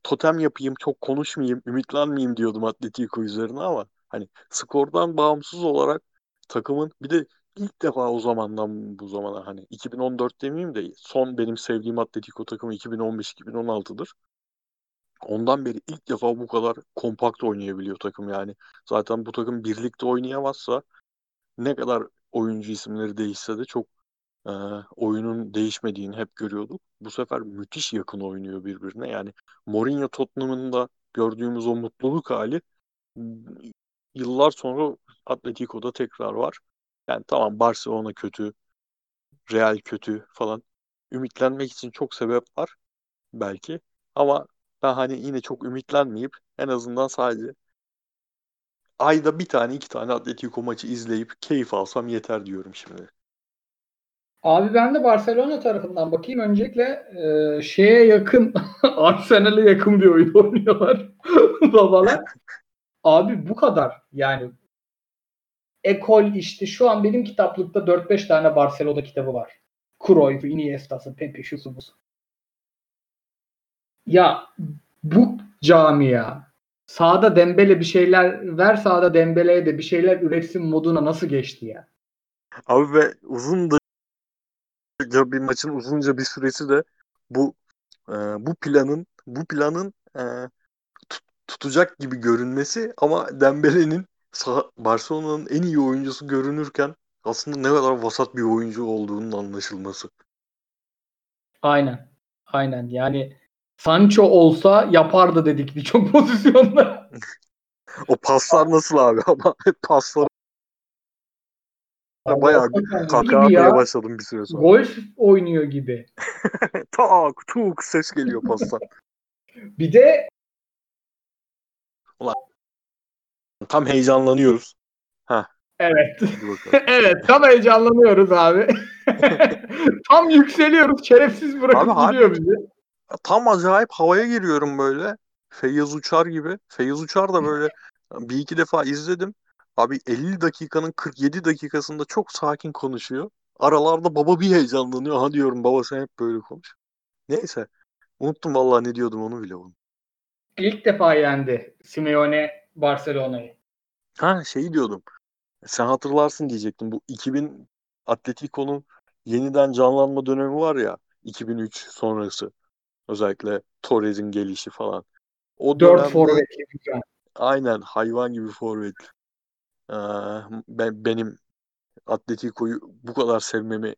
S2: totem yapayım, çok konuşmayayım, ümitlenmeyeyim diyordum Atletico üzerine ama hani skordan bağımsız olarak takımın bir de ilk defa o zamandan bu zamana hani 2014 demeyeyim de son benim sevdiğim Atletico takımı 2015-2016'dır. Ondan beri ilk defa bu kadar kompakt oynayabiliyor takım yani. Zaten bu takım birlikte oynayamazsa ne kadar oyuncu isimleri değişse de çok e, oyunun değişmediğini hep görüyorduk. Bu sefer müthiş yakın oynuyor birbirine. Yani Mourinho Tottenham'ın da gördüğümüz o mutluluk hali yıllar sonra Atletico'da tekrar var. Yani tamam Barcelona kötü, Real kötü falan. Ümitlenmek için çok sebep var belki. Ama ben hani yine çok ümitlenmeyip en azından sadece ayda bir tane iki tane Atletico maçı izleyip keyif alsam yeter diyorum şimdi.
S1: Abi ben de Barcelona tarafından bakayım. Öncelikle e, şeye yakın, [laughs] Arsenal'e yakın bir oyun oynuyorlar [laughs] babalar. Abi bu kadar. Yani ekol işte şu an benim kitaplıkta 4-5 tane Barcelona kitabı var. Cruyff, Iniesta'sı, Pepe, şusu busu. Ya bu camia sağda Dembele bir şeyler ver sağda Dembele'ye de bir şeyler üretsin moduna nasıl geçti ya?
S2: Abi ve uzun da bir maçın uzunca bir süresi de bu e, bu planın bu planın e, tutacak gibi görünmesi ama Dembele'nin Barcelona'nın en iyi oyuncusu görünürken aslında ne kadar vasat bir oyuncu olduğunun anlaşılması.
S1: Aynen. Aynen. Yani Sancho olsa yapardı dedik birçok [laughs] pozisyonda.
S2: o paslar nasıl abi [laughs] ama paslar bayağı kahkaha başladım bir süre sonra.
S1: Golf oynuyor gibi. [laughs]
S2: tak tuk ses geliyor pastan.
S1: bir de
S2: Ulan tam heyecanlanıyoruz. Ha.
S1: Evet. [laughs] evet tam heyecanlanıyoruz abi. [laughs] tam yükseliyoruz. Şerefsiz bırakıp abi, gidiyor bizi
S2: tam acayip havaya giriyorum böyle. Feyyaz Uçar gibi. Feyyaz Uçar da böyle [laughs] bir iki defa izledim. Abi 50 dakikanın 47 dakikasında çok sakin konuşuyor. Aralarda baba bir heyecanlanıyor. Ha diyorum baba sen hep böyle konuş. Neyse. Unuttum vallahi ne diyordum onu bile unuttum.
S1: İlk defa yendi Simeone Barcelona'yı.
S2: Ha şeyi diyordum. Sen hatırlarsın diyecektim. Bu 2000 Atletico'nun yeniden canlanma dönemi var ya. 2003 sonrası. Özellikle Torres'in gelişi falan.
S1: O Dört forvet
S2: Aynen hayvan gibi forvet. Ee, ben benim Atletico'yu bu kadar sevmemi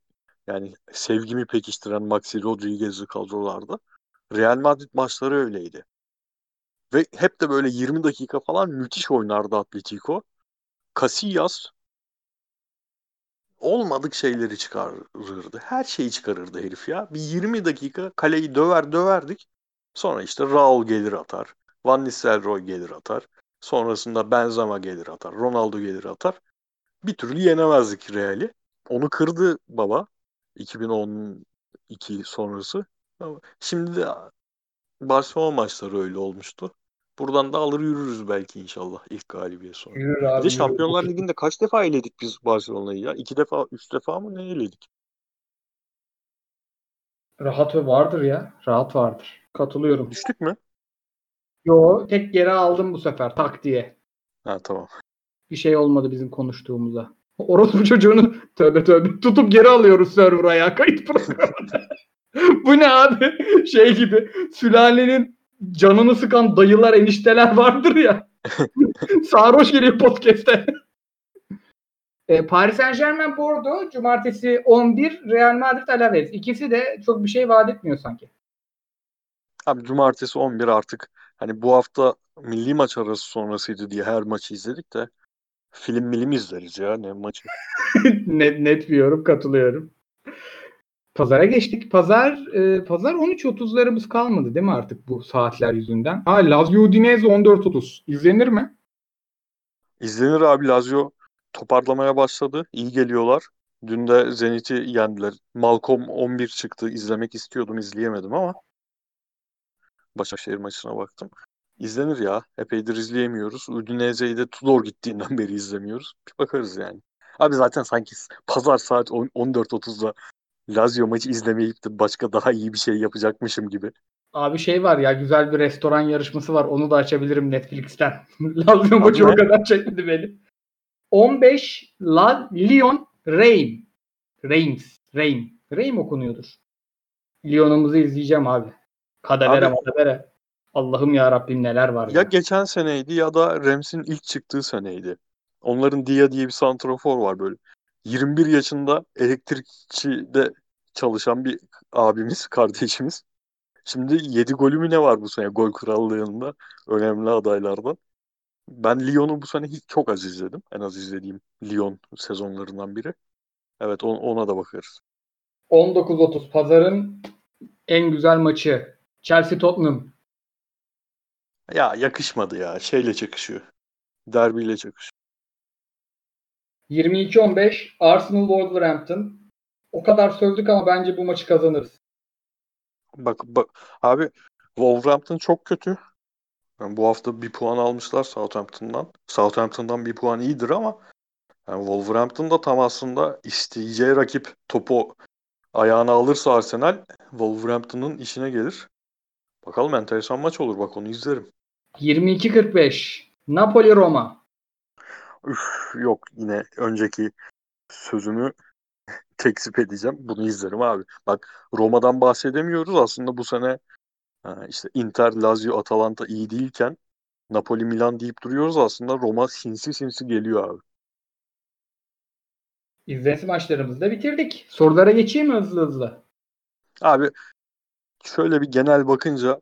S2: yani sevgimi pekiştiren Maxi Rodriguez'li kadrolarda Real Madrid maçları öyleydi. Ve hep de böyle 20 dakika falan müthiş oynardı Atletico. Casillas olmadık şeyleri çıkarırdı. Her şeyi çıkarırdı herif ya. Bir 20 dakika kaleyi döver döverdik. Sonra işte Raul gelir atar. Van Nistelrooy gelir atar. Sonrasında Benzema gelir atar. Ronaldo gelir atar. Bir türlü yenemezdik Real'i. Onu kırdı baba. 2012 sonrası. Şimdi de Barcelona maçları öyle olmuştu. Buradan da alır yürürüz belki inşallah ilk galibiyet sonra. Yürür abi, bir de Şampiyonlar yürür. Ligi'nde kaç defa eledik biz Barcelona'yı ya? İki defa, üç defa mı ne eledik?
S1: Rahat ve vardır ya. Rahat vardır. Katılıyorum.
S2: Düştük mü?
S1: Yo tek geri aldım bu sefer tak diye.
S2: Ha tamam.
S1: Bir şey olmadı bizim konuştuğumuza. Orospu çocuğunu tövbe tövbe tutup geri alıyoruz server'a ya kayıt programında. [laughs] [laughs] bu ne abi? [laughs] Şey gibi sülalenin canını sıkan dayılar enişteler vardır ya. [laughs] Sarhoş geliyor podcast'te. E, Paris Saint Germain Bordeaux cumartesi 11 Real Madrid Alaves. İkisi de çok bir şey vaat etmiyor sanki.
S2: Abi cumartesi 11 artık hani bu hafta milli maç arası sonrasıydı diye her maçı izledik de film milim izleriz ya ne maçı.
S1: net, net bir yorum katılıyorum. Pazara geçtik. Pazar e, pazar 13.30'larımız kalmadı değil mi artık bu saatler yüzünden? Ha Lazio Udinese 14.30. İzlenir mi?
S2: İzlenir abi Lazio toparlamaya başladı. İyi geliyorlar. Dün de Zenit'i yendiler. Malcolm 11 çıktı. İzlemek istiyordum, izleyemedim ama Başakşehir maçına baktım. İzlenir ya. Epeydir izleyemiyoruz. Udinese'yi de Tudor gittiğinden beri izlemiyoruz. Bir bakarız yani. Abi zaten sanki pazar saat 14.30'da Lazio maçı izlemeyip de başka daha iyi bir şey yapacakmışım gibi.
S1: Abi şey var ya güzel bir restoran yarışması var. Onu da açabilirim Netflix'ten. Lazio maçı o kadar çekmedi beni. 15 La Lyon Reim. Reims. Reim. Reim okunuyordur. Lyon'umuzu izleyeceğim abi. Kadevere
S2: Abi-
S1: madevere. Allah'ım ya Rabbim neler var
S2: Ya geçen seneydi ya da Rams'in ilk çıktığı seneydi. Onların Dia diye bir santrafor var böyle. 21 yaşında elektrikçide çalışan bir abimiz, [laughs] kardeşimiz. Şimdi 7 golü mü ne var bu sene gol krallığında önemli adaylardan. Ben Lyon'u bu sene hiç çok az izledim. En az izlediğim Lyon sezonlarından biri. Evet on- ona da bakarız.
S1: 19.30 pazarın en güzel maçı. Chelsea Tottenham.
S2: Ya yakışmadı ya. Şeyle çakışıyor. Derbiyle çakışıyor.
S1: 22-15 Arsenal Wolverhampton. O kadar sövdük ama bence bu maçı kazanırız.
S2: Bak, bak abi Wolverhampton çok kötü. Yani bu hafta bir puan almışlar Southampton'dan. Southampton'dan bir puan iyidir ama yani Wolverhampton da tam aslında isteyeceği rakip topu ayağına alırsa Arsenal Wolverhampton'ın işine gelir. Bakalım enteresan maç olur bak onu izlerim.
S1: 22-45 Napoli Roma.
S2: Üf, yok yine önceki sözümü tekzip edeceğim. Bunu izlerim abi. Bak Roma'dan bahsedemiyoruz. Aslında bu sene işte Inter, Lazio, Atalanta iyi değilken Napoli, Milan deyip duruyoruz. Aslında Roma sinsi sinsi geliyor abi.
S1: İzlensi maçlarımızı da bitirdik. Sorulara geçeyim mi hızlı hızlı?
S2: Abi şöyle bir genel bakınca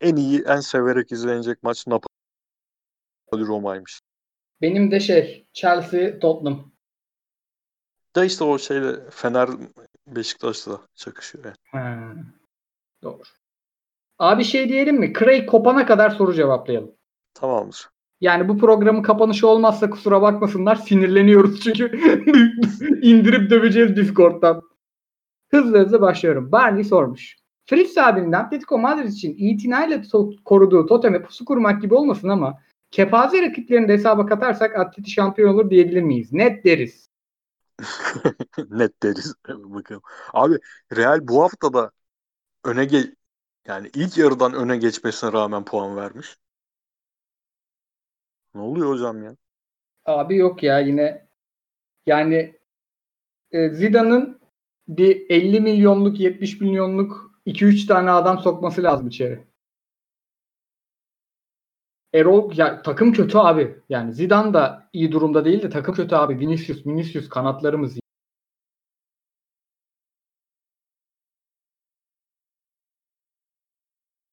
S2: en iyi, en severek izlenecek maç Napoli Roma'ymış.
S1: Benim de şey Chelsea Tottenham.
S2: Da işte o şeyle Fener Beşiktaş'la çakışıyor yani.
S1: Ha, doğru. Abi şey diyelim mi? Craig kopana kadar soru cevaplayalım.
S2: Tamamdır.
S1: Yani bu programın kapanışı olmazsa kusura bakmasınlar sinirleniyoruz çünkü [laughs] indirip döveceğiz Discord'dan. Hızlı hızlı başlıyorum. Barney sormuş. Fritz abinin Atletico Madrid için itinayla to- koruduğu toteme pusu kurmak gibi olmasın ama kepaze rakiplerini de hesaba katarsak Atleti şampiyon olur diyebilir miyiz? Net deriz. [laughs]
S2: Net deriz. Bakalım. Abi Real bu hafta da öne ge yani ilk yarıdan öne geçmesine rağmen puan vermiş. Ne oluyor hocam ya?
S1: Abi yok ya yine yani e, Zidane'ın bir 50 milyonluk 70 milyonluk 2-3 tane adam sokması lazım içeri. Erol ya takım kötü abi. Yani Zidane da iyi durumda değil de takım kötü abi. Vinicius, Vinicius kanatlarımız.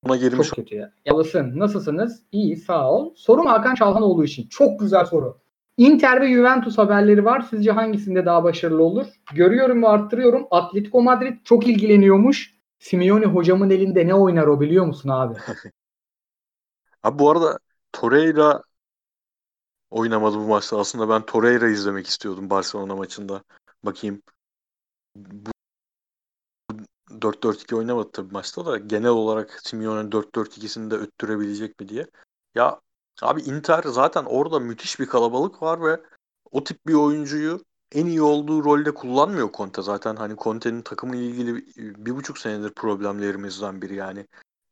S2: Ona girmiş
S1: Çok kötü ya. Yalısın. Nasılsınız? İyi sağ ol. Sorum Hakan Çalhanoğlu için. Çok güzel soru. Inter ve Juventus haberleri var. Sizce hangisinde daha başarılı olur? Görüyorum ve arttırıyorum. Atletico Madrid çok ilgileniyormuş. Simeone hocamın elinde ne oynar o biliyor musun abi? [laughs]
S2: Abi bu arada Torreira oynamadı bu maçta. Aslında ben Torreira izlemek istiyordum Barcelona maçında. Bakayım. Bu 4-4-2 oynamadı tabii maçta da genel olarak Simeone'nin 4-4-2'sini de öttürebilecek mi diye. Ya abi Inter zaten orada müthiş bir kalabalık var ve o tip bir oyuncuyu en iyi olduğu rolde kullanmıyor Conte zaten. Hani Conte'nin takımla ilgili bir buçuk senedir problemlerimizden biri yani.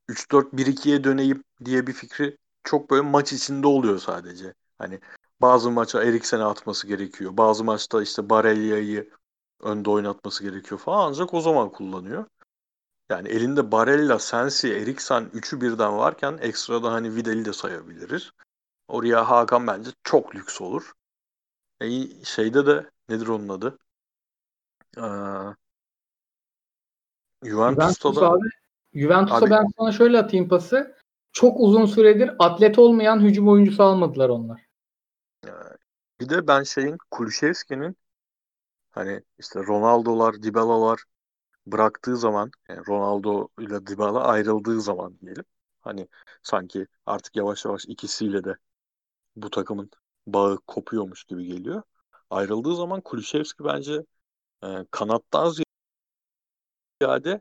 S2: 3-4-1-2'ye döneyim diye bir fikri çok böyle maç içinde oluyor sadece. Hani bazı maça Eriksen'e atması gerekiyor. Bazı maçta işte Barella'yı önde oynatması gerekiyor falan ancak o zaman kullanıyor. Yani elinde Barella, Sensi, Eriksen üçü birden varken ekstrada hani Vidal'i de sayabiliriz. Oraya Hakan bence çok lüks olur. E, şeyde de nedir onun adı? Ee, Juventus'ta
S1: Juventus
S2: da
S1: abi, Juventus'a
S2: Abi-
S1: ben sana şöyle atayım pası. Çok uzun süredir atlet olmayan hücum oyuncusu almadılar onlar.
S2: bir de ben şeyin Kulüşevski'nin hani işte Ronaldo'lar, Dybala'lar bıraktığı zaman yani Ronaldo ile Dybala ayrıldığı zaman diyelim. Hani sanki artık yavaş yavaş ikisiyle de bu takımın bağı kopuyormuş gibi geliyor. Ayrıldığı zaman Kulüşevski bence e, kanattan ziyade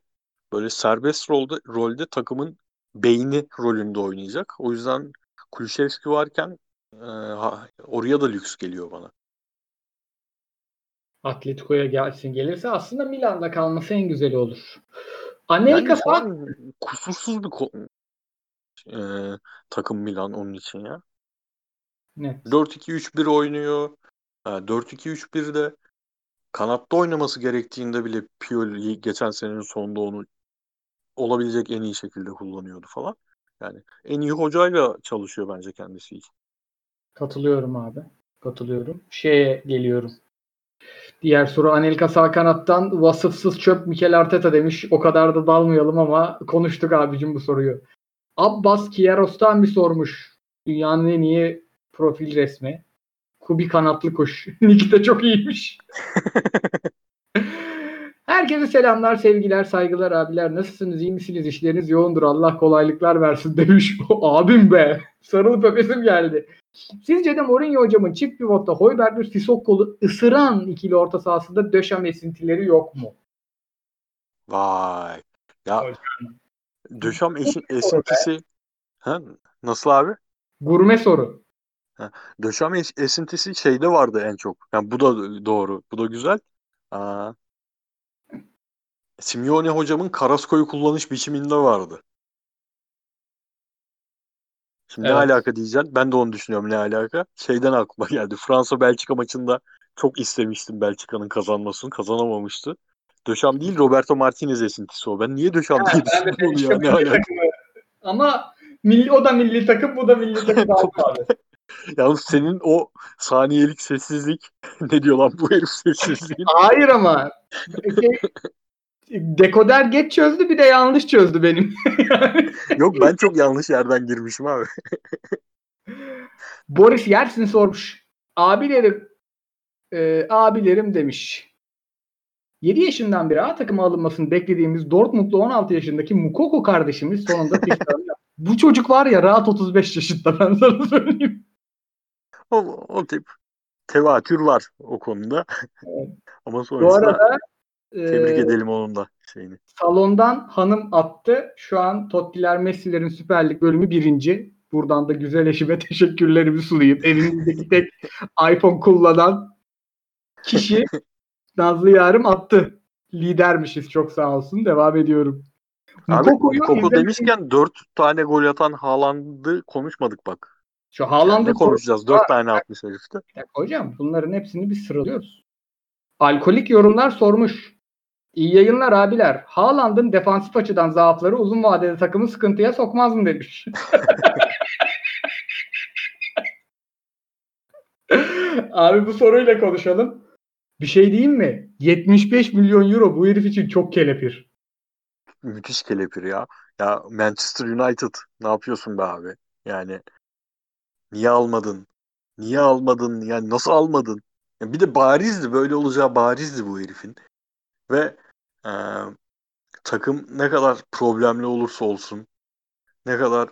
S2: böyle serbest rolde, rolde takımın beyni rolünde oynayacak. O yüzden Kulüşevski varken e, oraya da lüks geliyor bana.
S1: Atletico'ya gelsin gelirse aslında Milan'da kalması en güzeli olur. Anelka
S2: yani kusursuz bir ko- e, takım Milan onun için ya.
S1: Evet.
S2: 4-2-3-1 oynuyor. Ha, 4-2-3-1'de kanatta oynaması gerektiğinde bile Pioli geçen senenin sonunda onu olabilecek en iyi şekilde kullanıyordu falan. Yani en iyi hocayla çalışıyor bence kendisi için.
S1: Katılıyorum abi. Katılıyorum. Şeye geliyorum. Diğer soru Anelka sağ kanattan vasıfsız çöp Mikel Arteta demiş. O kadar da dalmayalım ama konuştuk abicim bu soruyu. Abbas Kiarostami sormuş. Dünyanın en iyi profil resmi. Kubi kanatlı. [laughs] Nick de çok iyiymiş. [laughs] Herkese selamlar, sevgiler, saygılar abiler. Nasılsınız, iyi misiniz? İşleriniz yoğundur. Allah kolaylıklar versin [laughs] demiş. Abim be. Sarılıp öpesim geldi. Sizce de Mourinho hocamın çift pivotta Hoiberg ve Sissoko'lu ısıran ikili orta sahasında döşem esintileri yok mu?
S2: Vay. Ya döşem eşin, esintisi ha, nasıl abi?
S1: Gurme soru.
S2: Ha, döşem es- esintisi şeyde vardı en çok. Yani bu da doğru. Bu da güzel. Aa, Simeone hocamın Karasko'yu kullanış biçiminde vardı. Şimdi
S1: Evet.
S2: ne alaka diyeceksin? Ben de onu düşünüyorum ne alaka. Şeyden aklıma geldi. Fransa-Belçika maçında çok istemiştim Belçika'nın kazanmasını. Kazanamamıştı. Döşam değil Roberto Martinez esintisi o. Ben niye Döşam diye
S1: ben de
S2: ya ne alaka.
S1: Ama milli, o da milli takım, bu da milli takım [laughs] abi.
S2: Yalnız senin o saniyelik sessizlik [laughs] ne diyor lan bu herif sessizliğin?
S1: Hayır ama şey, dekoder geç çözdü bir de yanlış çözdü benim. [laughs]
S2: Yok ben çok yanlış yerden girmişim abi. [laughs]
S1: Boris Yersin sormuş. Abilerim e, abilerim demiş. 7 yaşından beri A takıma alınmasını beklediğimiz Dortmundlu 16 yaşındaki Mukoko kardeşimiz sonunda. [laughs] Bu çocuk var ya rahat 35 yaşında ben sana söyleyeyim.
S2: O, o tip tevatür var o konuda.
S1: Evet.
S2: Ama
S1: Bu
S2: sonrasında
S1: arada
S2: tebrik
S1: e,
S2: edelim onun da şeyini.
S1: salondan hanım attı. Şu an Tottiler Messi'lerin Süper Lig bölümü birinci. Buradan da güzel eşime [laughs] teşekkürlerimi sunayım. Evimizdeki tek [laughs] iPhone kullanan kişi [laughs] Nazlı Yarım attı. Lidermişiz çok sağ olsun. Devam ediyorum.
S2: Abi
S1: izlemek-
S2: demişken 4 tane gol atan Haaland'ı konuşmadık bak.
S1: Şu
S2: Yani
S1: Haaland'ı
S2: ne konuşacağız? 4 tane atmış herifte.
S1: Hocam bunların hepsini biz sıralıyoruz. Alkolik yorumlar sormuş. İyi yayınlar abiler. Haaland'ın defansif açıdan zaafları uzun vadede takımı sıkıntıya sokmaz mı demiş. [laughs] Abi bu soruyla konuşalım. Bir şey diyeyim mi? 75 milyon euro bu herif için çok kelepir.
S2: Müthiş kelepir ya. Ya Manchester United ne yapıyorsun be abi? Yani niye almadın? Niye almadın? Yani nasıl almadın? Ya bir de barizdi. Böyle olacağı barizdi bu herifin. Ve e, takım ne kadar problemli olursa olsun ne kadar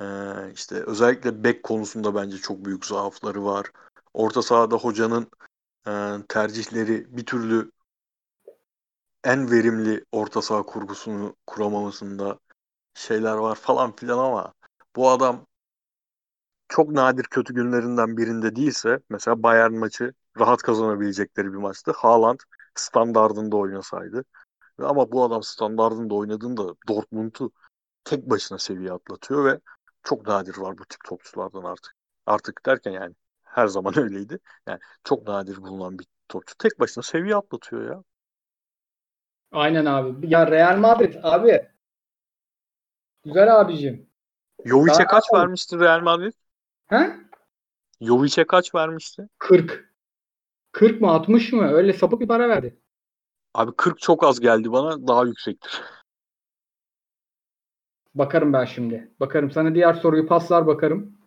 S2: e, işte özellikle bek konusunda bence çok büyük zaafları var. Orta sahada hocanın e, tercihleri bir türlü en verimli orta saha kurgusunu kuramamasında şeyler var falan filan ama bu adam çok nadir kötü günlerinden birinde değilse mesela Bayern maçı rahat kazanabilecekleri bir maçtı. Haaland standardında oynasaydı. Ama bu adam standardında oynadığında Dortmund'u tek başına seviye atlatıyor ve çok nadir var bu tip topçulardan artık. Artık derken yani her zaman [laughs] öyleydi. Yani çok nadir bulunan bir topçu. Tek başına seviye atlatıyor ya.
S1: Aynen abi. Ya Real Madrid abi. Güzel abicim.
S2: Jovic'e kaç vermişti Real Madrid?
S1: He?
S2: Jovic'e kaç vermişti?
S1: 40. 40 mı 60 mı? Öyle sapık bir para verdi.
S2: Abi 40 çok az geldi bana. Daha yüksektir.
S1: Bakarım ben şimdi. Bakarım. Sana diğer soruyu paslar bakarım.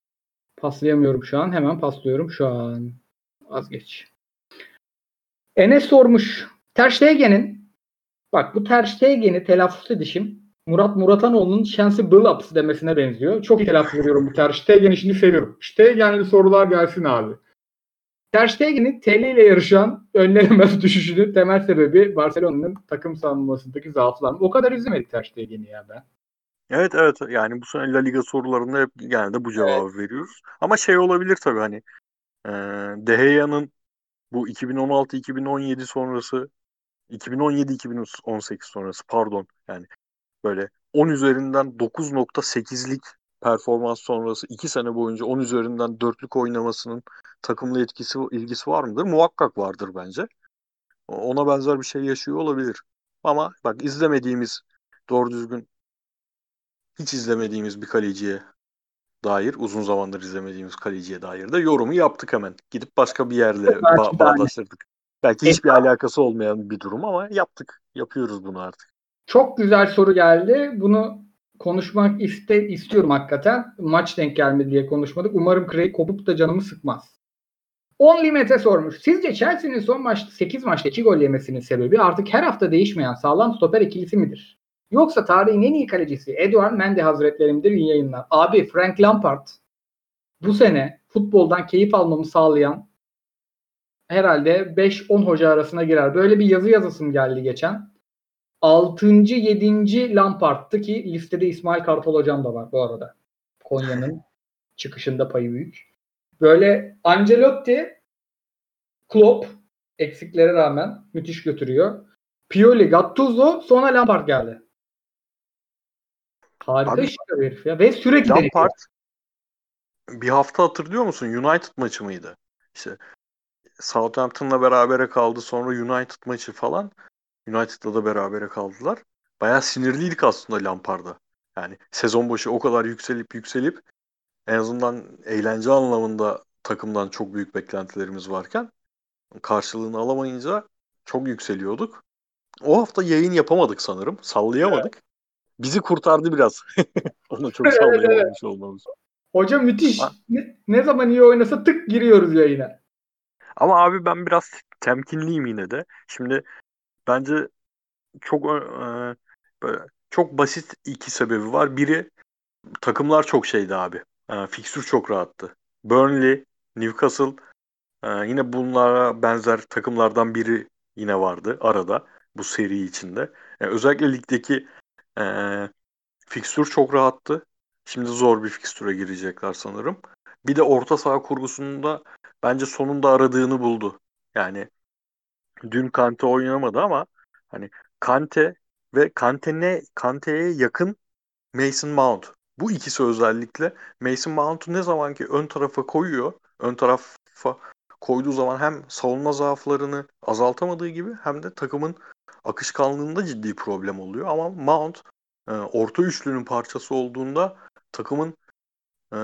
S1: Paslayamıyorum şu an. Hemen paslıyorum şu an. Vazgeç. Enes sormuş. Ter Stegen'in bak bu Ter Stegen'i telaffuz edişim Murat Muratanoğlu'nun Şensi Billups demesine benziyor. Çok telaffuz ediyorum bu Ter Stegen işini seviyorum. Stegen'li sorular gelsin abi. Ter Stegen'in TL ile yarışan önlenemez [laughs] düşüşünün temel sebebi Barcelona'nın takım savunmasındaki zaaflar. O kadar izlemedik Ter Stegen'i ya ben.
S2: Evet evet yani bu sene La Liga sorularında hep genelde bu cevabı evet. veriyoruz. Ama şey olabilir tabii hani e, De Gea'nın bu 2016-2017 sonrası 2017-2018 sonrası pardon yani böyle 10 üzerinden 9.8'lik performans sonrası 2 sene boyunca 10 üzerinden 4'lük oynamasının takımla etkisi ilgisi var mıdır? Muhakkak vardır bence. Ona benzer bir şey yaşıyor olabilir. Ama bak izlemediğimiz doğru düzgün hiç izlemediğimiz bir kaleciye dair uzun zamandır izlemediğimiz kaleciye dair de yorumu yaptık hemen. Gidip başka bir yerle ba- bağdaştırdık. Belki hiçbir alakası olmayan bir durum ama yaptık. Yapıyoruz bunu artık.
S1: Çok güzel soru geldi. Bunu konuşmak iste, istiyorum hakikaten. Maç denk gelmedi diye konuşmadık. Umarım Craig kopup da canımı sıkmaz. 10 limete sormuş. Sizce Chelsea'nin son maçta 8 maçta 2 gol yemesinin sebebi artık her hafta değişmeyen sağlam stoper ikilisi midir? Yoksa tarihin en iyi kalecisi Eduard Mendy Hazretleri midir? Yayınlar. Abi Frank Lampard bu sene futboldan keyif almamı sağlayan herhalde 5-10 hoca arasına girer. Böyle bir yazı yazısım geldi geçen. 6. 7. Lampard'tı ki listede İsmail Kartal hocam da var bu arada. Konya'nın çıkışında payı büyük. Böyle Ancelotti, Klopp eksiklere rağmen müthiş götürüyor. Pioli, Gattuso sonra Lampard geldi. Harika Abi, işte herif ya. Ve sürekli
S2: Lampard bir hafta hatırlıyor musun? United maçı mıydı? İşte Southampton'la berabere kaldı. Sonra United maçı falan. United'la da berabere kaldılar. Bayağı sinirliydik aslında Lampard'a. Yani sezon başı o kadar yükselip yükselip en azından eğlence anlamında takımdan çok büyük beklentilerimiz varken karşılığını alamayınca çok yükseliyorduk. O hafta yayın yapamadık sanırım. Sallayamadık. Bizi kurtardı biraz. [laughs] Onu çok sallayamamış evet, evet. olmamız.
S1: Hoca müthiş. Ne, ne zaman iyi oynasa tık giriyoruz yayına.
S2: Ama abi ben biraz temkinliyim yine de. Şimdi bence çok e, böyle çok basit iki sebebi var. Biri takımlar çok şeydi abi. E, fikstür çok rahattı. Burnley, Newcastle e, yine bunlara benzer takımlardan biri yine vardı arada bu seri içinde. Yani özellikle ligdeki e, fikstür çok rahattı. Şimdi zor bir fikstüre girecekler sanırım. Bir de orta saha kurgusunda bence sonunda aradığını buldu. Yani dün Kante oynamadı ama hani Kante ve Kante ne Kante'ye yakın Mason Mount. Bu ikisi özellikle Mason Mount'u ne zamanki ön tarafa koyuyor, ön tarafa koyduğu zaman hem savunma zaaflarını azaltamadığı gibi hem de takımın akışkanlığında ciddi problem oluyor. Ama Mount e, orta üçlünün parçası olduğunda takımın e,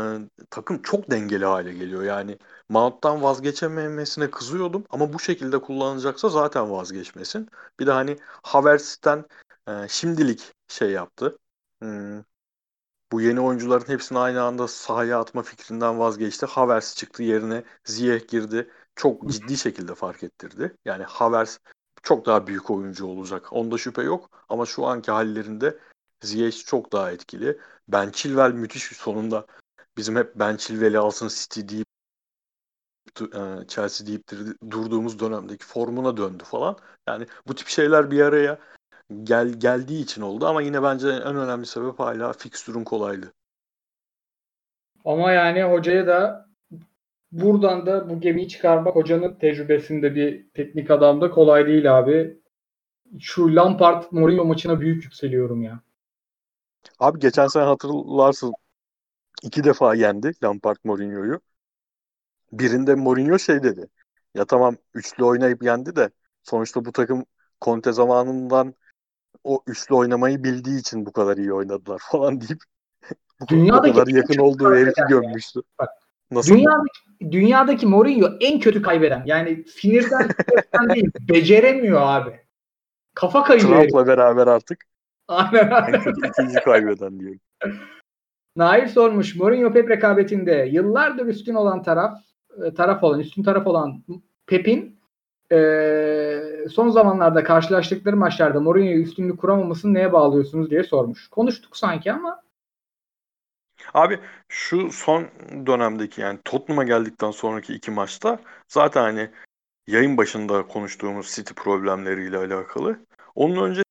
S2: takım çok dengeli hale geliyor. Yani Mount'tan vazgeçememesine kızıyordum ama bu şekilde kullanacaksa zaten vazgeçmesin. Bir de hani Havertz'ten e, şimdilik şey yaptı. Hmm, bu yeni oyuncuların hepsini aynı anda sahaya atma fikrinden vazgeçti. Havertz çıktı yerine Ziyech girdi. Çok ciddi şekilde fark ettirdi. Yani Havertz çok daha büyük oyuncu olacak. Onda şüphe yok. Ama şu anki hallerinde Ziyech çok daha etkili. Ben Chilwell müthiş sonunda bizim hep Ben Chilwell'i alsın City deyip e, Chelsea deyip durduğumuz dönemdeki formuna döndü falan. Yani bu tip şeyler bir araya gel geldiği için oldu ama yine bence en önemli sebep hala fikstürün kolaylığı.
S1: Ama yani hocaya da buradan da bu gemiyi çıkarmak hocanın tecrübesinde bir teknik adamda kolay değil abi. Şu Lampard Mourinho maçına büyük yükseliyorum ya.
S2: Abi geçen sene hatırlarsın iki defa yendi Lampard Mourinho'yu. Birinde Mourinho şey dedi. Ya tamam üçlü oynayıp yendi de sonuçta bu takım Conte zamanından o üçlü oynamayı bildiği için bu kadar iyi oynadılar [laughs] falan deyip bu, dünyadaki kadar yakın olduğu herifi gömmüştü. Bak,
S1: Nasıl? Dünyadaki, dünyadaki Mourinho en kötü kaybeden. Yani sinirden, [laughs] değil, beceremiyor abi. Kafa kayıyor.
S2: Trump'la beraber artık. Aynen. En kötü ikinci kaybeden diyorum. [laughs]
S1: Nail sormuş. Mourinho Pep rekabetinde yıllardır üstün olan taraf e, taraf olan, üstün taraf olan Pep'in e, son zamanlarda karşılaştıkları maçlarda Mourinho'ya üstünlük kuramamasını neye bağlıyorsunuz diye sormuş. Konuştuk sanki ama
S2: Abi şu son dönemdeki yani Tottenham'a geldikten sonraki iki maçta zaten hani yayın başında konuştuğumuz City problemleriyle alakalı. Onun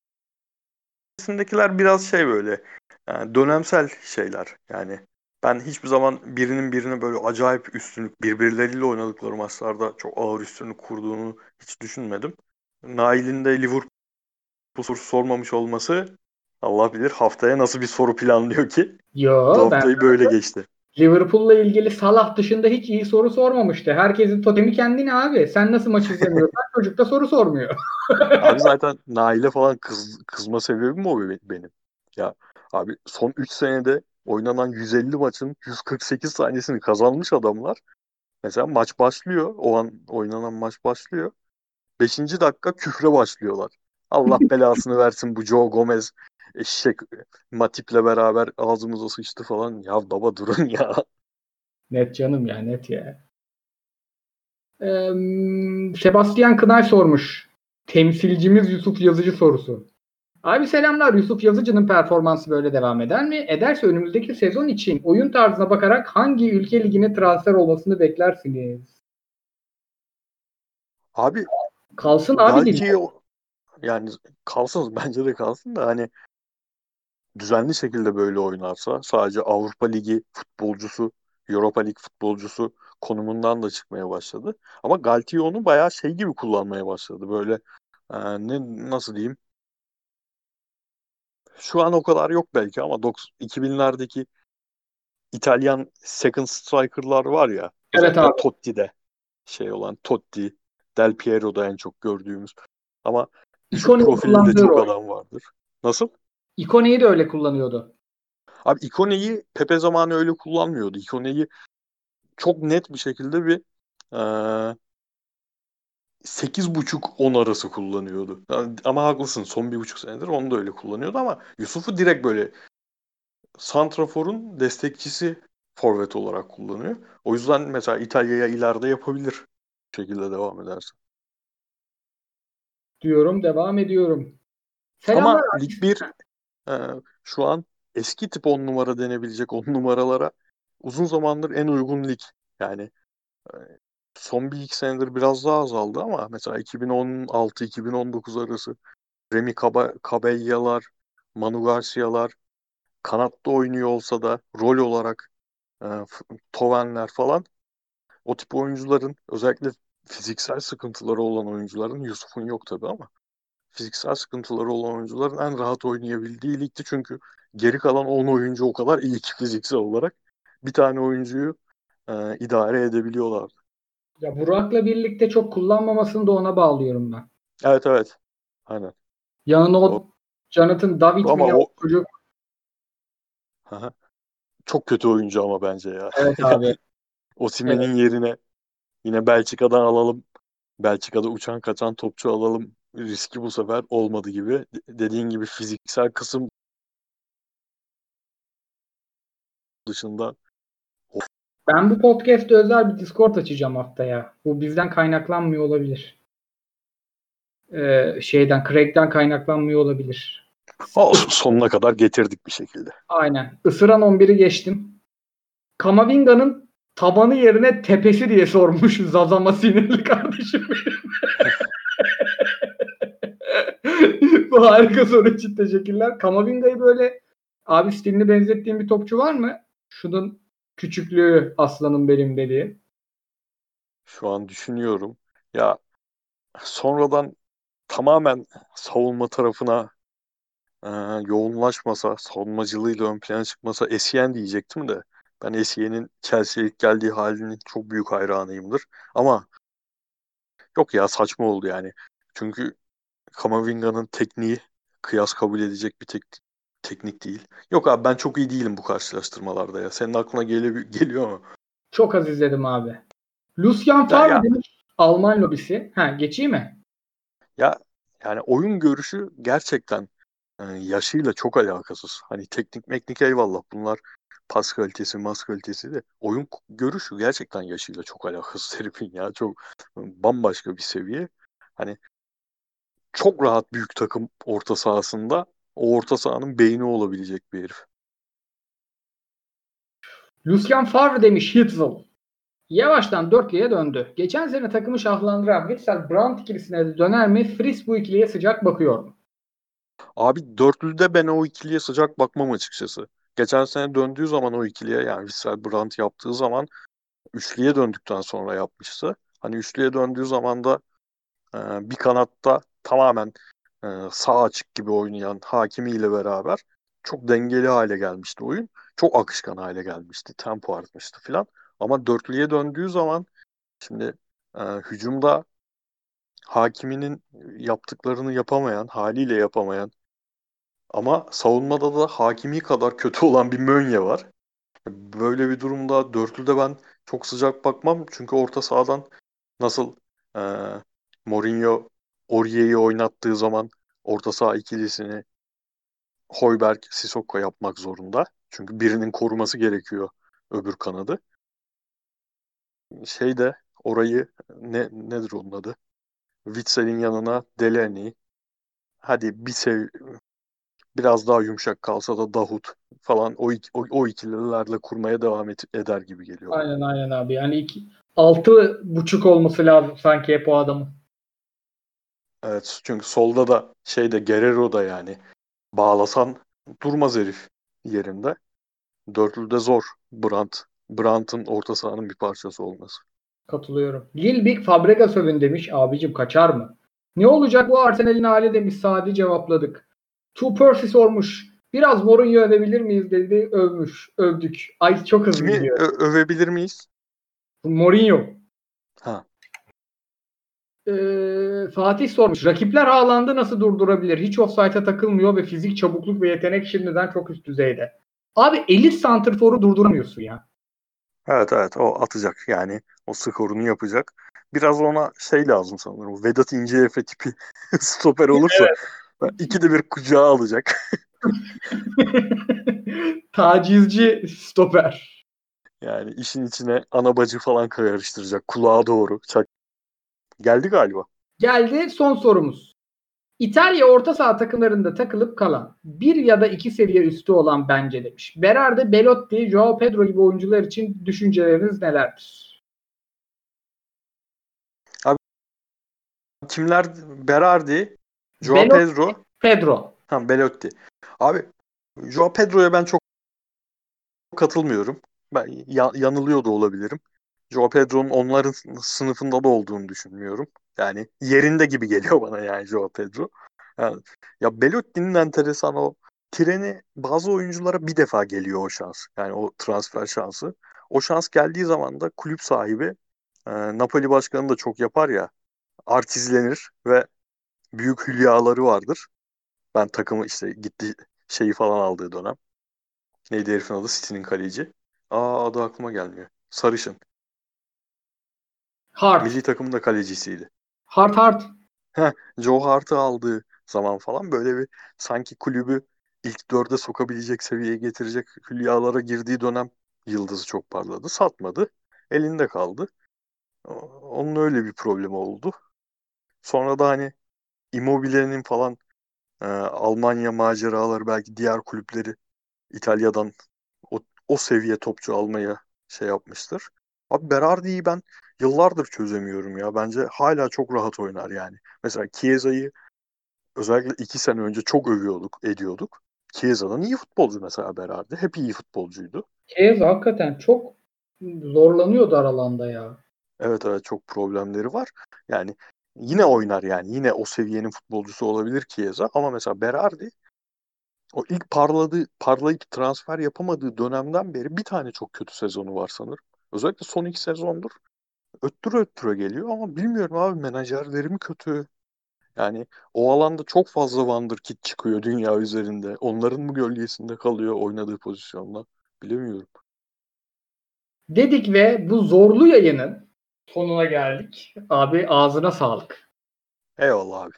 S2: ötesindekiler biraz şey böyle yani dönemsel şeyler. Yani ben hiçbir zaman birinin birine böyle acayip üstünlük birbirleriyle oynadıkları maçlarda çok ağır üstünlük kurduğunu hiç düşünmedim. Nail'in de Liverpool sorusu sormamış olması Allah bilir haftaya nasıl bir soru planlıyor ki.
S1: Yo,
S2: Bu haftayı
S1: ben
S2: böyle geçti.
S1: Liverpool'la ilgili Salah dışında hiç iyi soru sormamıştı. Herkesin totemi kendine abi. Sen nasıl maç izlemiyorsan [laughs] çocuk da soru sormuyor. [laughs]
S2: Abi zaten Nail'e falan kız, kızma sebebim o be- benim. Ya abi son 3 senede oynanan 150 maçın 148 tanesini kazanmış adamlar. Mesela maç başlıyor. O an oynanan maç başlıyor. 5. dakika küfre başlıyorlar. Allah [laughs] belasını versin bu Joe Gomez eşek Matip'le beraber ağzımıza sıçtı falan. Ya baba durun ya.
S1: Net canım ya net ya. Ee, Sebastian Kınay sormuş. Temsilcimiz Yusuf Yazıcı sorusu. Abi selamlar. Yusuf Yazıcı'nın performansı böyle devam eder mi? Ederse önümüzdeki sezon için oyun tarzına bakarak hangi ülke ligine transfer olmasını beklersiniz?
S2: Abi
S1: Kalsın abi
S2: belki o- yani kalsın [laughs] bence de kalsın da hani düzenli şekilde böyle oynarsa sadece Avrupa Ligi futbolcusu, Europa Lig futbolcusu konumundan da çıkmaya başladı. Ama Galtier onu bayağı şey gibi kullanmaya başladı. Böyle e, ne nasıl diyeyim? Şu an o kadar yok belki ama 90 2000'lerdeki İtalyan second striker'lar var ya.
S1: Evet abi.
S2: Totti'de şey olan Totti, Del Piero'da en çok gördüğümüz. Ama profilde
S1: kullandığı
S2: çok adam vardır. Nasıl?
S1: Ikone'yi de öyle kullanıyordu.
S2: Abi Ikone'yi Pepe zamanı öyle kullanmıyordu. Ikone'yi çok net bir şekilde bir eee 8.5-10 arası kullanıyordu. Yani- ama haklısın son bir buçuk senedir onu da öyle kullanıyordu ama Yusuf'u direkt böyle Santrafor'un destekçisi forvet olarak kullanıyor. O yüzden mesela İtalya'ya ileride yapabilir bu şekilde devam ederse.
S1: Diyorum devam ediyorum. Selamlar
S2: Ama Lig 1 e, şu an eski tip 10 numara denebilecek 10 numaralara uzun zamandır en uygun lig. Yani e, son bir iki senedir biraz daha azaldı ama mesela 2016-2019 arası Remy Caba- Cabella'lar, Manu Garcia'lar kanatta oynuyor olsa da rol olarak e, Tovenler falan o tip oyuncuların özellikle fiziksel sıkıntıları olan oyuncuların Yusuf'un yok tabii ama fiziksel sıkıntıları olan oyuncuların en rahat oynayabildiği ligdi. Çünkü geri kalan 10 oyuncu o kadar iyi ki fiziksel olarak bir tane oyuncuyu e, idare edebiliyorlar.
S1: Ya Burak'la birlikte çok kullanmamasını da ona bağlıyorum ben.
S2: Evet evet. Aynen.
S1: Yanına o
S2: O-
S1: Jonathan David
S2: Ama
S1: bile
S2: o-
S1: çocuk.
S2: Çok kötü oyuncu ama bence ya.
S1: Evet abi. [laughs]
S2: Osimhen'in yerine yine Belçika'dan alalım. Belçika'da uçan kaçan topçu alalım. Riski bu sefer olmadı gibi. De- Dediğin gibi fiziksel kısım dışında
S1: Ben bu podcast'te özel bir Discord açacağım haftaya. Bu bizden kaynaklanmıyor olabilir. Ee, şeyden, Craig'den kaynaklanmıyor olabilir.
S2: olsun, sonuna kadar getirdik bir şekilde.
S1: Aynen. Isıran 11'i geçtim. Kamavinga'nın tabanı yerine tepesi diye sormuş Zazama sinirli kardeşim. Bu harika soru için teşekkürler. Kamavinga'yı böyle abi stilini benzettiğin bir topçu var mı? Şunun küçüklüğü aslanım benim dediği.
S2: Şu an düşünüyorum. Ya sonradan tamamen savunma tarafına e, yoğunlaşmasa, savunmacılığıyla ön plana çıkmasa Essien diyecektim de ben Essien'in Chelsea'ye geldiği halinin çok büyük hayranıyımdır. Ama yok ya saçma oldu yani. Çünkü Kamavinga'nın tekniği kıyas kabul edecek bir tek, teknik değil. Yok abi ben çok iyi değilim bu karşılaştırmalarda ya. Senin aklına gele, geliyor mu?
S1: Çok az izledim abi. Lucian Favre demiş Alman lobisi. Ha geçeyim mi?
S2: Ya yani oyun görüşü gerçekten e, yaşıyla çok alakasız. Hani teknik meknik eyvallah bunlar pas kalitesi, mas kalitesi de oyun görüşü gerçekten yaşıyla çok alakasız [laughs] herifin ya. Çok bambaşka bir seviye. Hani çok rahat büyük takım orta sahasında o orta sahanın beyni olabilecek bir herif.
S1: Lucian Favre demiş Hitzel. Yavaştan dörtlüye döndü. Geçen sene takımı şahlandıran Witsel Brandt ikilisine de döner mi? Fritz bu ikiliye sıcak bakıyor mu?
S2: Abi dörtlüde ben o ikiliye sıcak bakmam açıkçası. Geçen sene döndüğü zaman o ikiliye yani Wissel Brandt yaptığı zaman üçlüye döndükten sonra yapmıştı. Hani üçlüye döndüğü zaman da e, bir kanatta tamamen e, sağ açık gibi oynayan Hakimi ile beraber çok dengeli hale gelmişti oyun. Çok akışkan hale gelmişti. Tempo artmıştı filan. Ama dörtlüye döndüğü zaman şimdi e, hücumda Hakimi'nin yaptıklarını yapamayan, haliyle yapamayan ama savunmada da Hakimi kadar kötü [laughs] olan bir Mönye var. Böyle bir durumda dörtlüde ben çok sıcak bakmam. Çünkü orta sahadan nasıl e, Mourinho Aurier'i oynattığı zaman orta saha ikilisini Hoiberg, Sissoko yapmak zorunda. Çünkü birinin koruması gerekiyor öbür kanadı. Şey de orayı ne nedir onun adı? Witsel'in yanına Delaney. Hadi bir sev biraz daha yumuşak kalsa da Dahut falan o, o, o ikililerle kurmaya devam et, eder gibi geliyor.
S1: Aynen aynen abi. Yani iki, altı buçuk olması lazım sanki hep o adamın.
S2: Evet çünkü solda da şeyde Guerrero da yani bağlasan durmaz herif yerinde. Dörtlüde zor Brandt. Brandt'ın orta sahanın bir parçası olması.
S1: Katılıyorum. Gilbik Fabregas övün demiş. Abicim kaçar mı? Ne olacak bu Arsenal'in hali demiş. Sadi cevapladık. Two Percy sormuş. Biraz Mourinho övebilir miyiz dedi. Övmüş. Övdük. Ay çok hızlı
S2: Kimi
S1: gidiyor.
S2: ö- övebilir miyiz?
S1: Mourinho.
S2: Ha.
S1: Ee, Fatih sormuş. Rakipler Haaland'ı nasıl durdurabilir? Hiç offside'a takılmıyor ve fizik, çabukluk ve yetenek şimdiden çok üst düzeyde. Abi elit santrforu durduramıyorsun ya.
S2: Evet evet o atacak yani o skorunu yapacak. Biraz ona şey lazım sanırım. Vedat İnceefe tipi [laughs] stoper olursa ikide bir kucağa alacak. [laughs]
S1: Tacizci stoper.
S2: Yani işin içine ana bacı falan karıştıracak. Kulağa doğru. Çak. Geldi galiba.
S1: Geldi son sorumuz. İtalya orta saha takımlarında takılıp kalan bir ya da iki seviye üstü olan bence demiş. Berardi, Belotti, Joao Pedro gibi oyuncular için düşünceleriniz nelerdir?
S2: Kimler? Berardi, Joao
S1: Belotti.
S2: Pedro,
S1: Pedro.
S2: ha Belotti. Abi Joao Pedro'ya ben çok katılmıyorum. Ben ya- yanılıyor da olabilirim. Joao Pedro'nun onların sınıfında da olduğunu düşünmüyorum. Yani yerinde gibi geliyor bana yani Joao Pedro. Yani, ya Belotti'nin enteresan o treni bazı oyunculara bir defa geliyor o şans. Yani o transfer şansı. O şans geldiği zaman da kulüp sahibi e, Napoli başkanı da çok yapar ya artizlenir ve büyük hülyaları vardır. Ben takımı işte gitti şeyi falan aldığı dönem. Neydi herifin adı? City'nin kaleci. Aa adı aklıma gelmiyor. Sarışın.
S1: Hart.
S2: Milli takımın da kalecisiydi.
S1: Hart Hart.
S2: Joe Hart'ı aldığı zaman falan böyle bir sanki kulübü ilk dörde sokabilecek seviyeye getirecek hülyalara girdiği dönem yıldızı çok parladı. Satmadı. Elinde kaldı. Onun öyle bir problemi oldu. Sonra da hani Immobile'nin falan e, Almanya maceraları belki diğer kulüpleri İtalya'dan o, o seviye topçu almaya şey yapmıştır. Abi Berardi'yi ben yıllardır çözemiyorum ya. Bence hala çok rahat oynar yani. Mesela Chiesa'yı özellikle iki sene önce çok övüyorduk, ediyorduk. Chiesa'dan iyi futbolcu mesela Berardi. Hep iyi futbolcuydu.
S1: Kez hakikaten çok zorlanıyordu aralanda ya.
S2: Evet evet çok problemleri var. Yani yine oynar yani. Yine o seviyenin futbolcusu olabilir Chiesa. Ama mesela Berardi o ilk parladığı, parlayıp transfer yapamadığı dönemden beri bir tane çok kötü sezonu var sanırım. Özellikle son iki sezondur. Öttüre öttüre geliyor ama bilmiyorum abi menajerleri mi kötü? Yani o alanda çok fazla wonderkid çıkıyor dünya üzerinde. Onların mı gölgesinde kalıyor oynadığı pozisyonda? Bilemiyorum.
S1: Dedik ve bu zorlu yayının sonuna geldik. Abi ağzına sağlık.
S2: Eyvallah abi.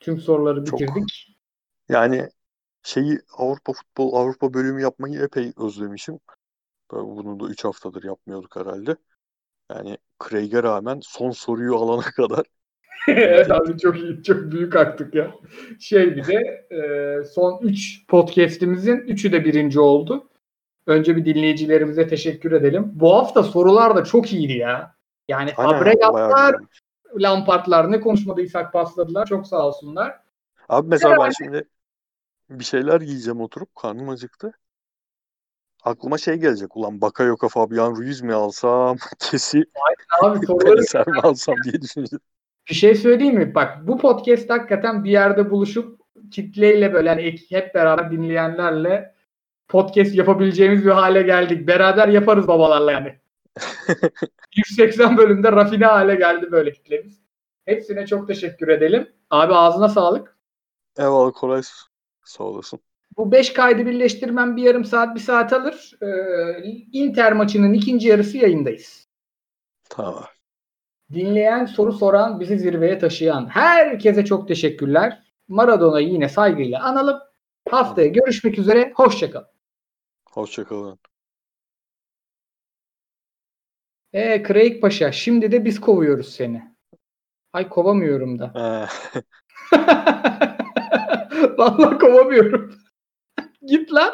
S1: Tüm soruları
S2: Çok.
S1: bitirdik.
S2: Yani şeyi Avrupa futbol Avrupa bölümü yapmayı epey özlemişim. Tabii Bunu da 3 haftadır yapmıyorduk herhalde. Yani Craig'e rağmen son soruyu alana [laughs] kadar
S1: evet abi çok iyi. Çok büyük aktık ya. Şey bir de e, son 3 podcast'imizin 3'ü de birinci oldu. Önce bir dinleyicilerimize teşekkür edelim. Bu hafta sorular da çok iyiydi ya. Yani
S2: Aynen, güzelmiş.
S1: Lampardlar ne konuşmadıysak pasladılar. Çok sağ olsunlar.
S2: Abi mesela ben şimdi bir şeyler yiyeceğim oturup karnım acıktı. Aklıma şey gelecek ulan Bakayoko Fabian Ruiz mi alsam [laughs] kesi
S1: Abi [laughs] soruları
S2: Kaliser mi alsam diye düşünüyorum.
S1: bir şey söyleyeyim mi? Bak bu podcast hakikaten bir yerde buluşup kitleyle böyle hani hep beraber dinleyenlerle podcast yapabileceğimiz bir hale geldik. Beraber yaparız babalarla yani. [laughs] 180 bölümde rafine hale geldi böyle kitlemiz. Hepsine çok teşekkür edelim. Abi ağzına sağlık.
S2: Eyvallah Koray sağ olasın.
S1: Bu 5 kaydı birleştirmem bir yarım saat bir saat alır. Ee, Inter maçının ikinci yarısı yayındayız.
S2: Tamam.
S1: Dinleyen, soru soran, bizi zirveye taşıyan herkese çok teşekkürler. Maradona'yı yine saygıyla analım. Haftaya görüşmek üzere. Hoşçakalın.
S2: Hoşçakalın.
S1: Ee, Craig Paşa şimdi de biz kovuyoruz seni. Ay kovamıyorum da.
S2: Ee, [laughs]
S1: Vallahi kovamıyorum. Git lan.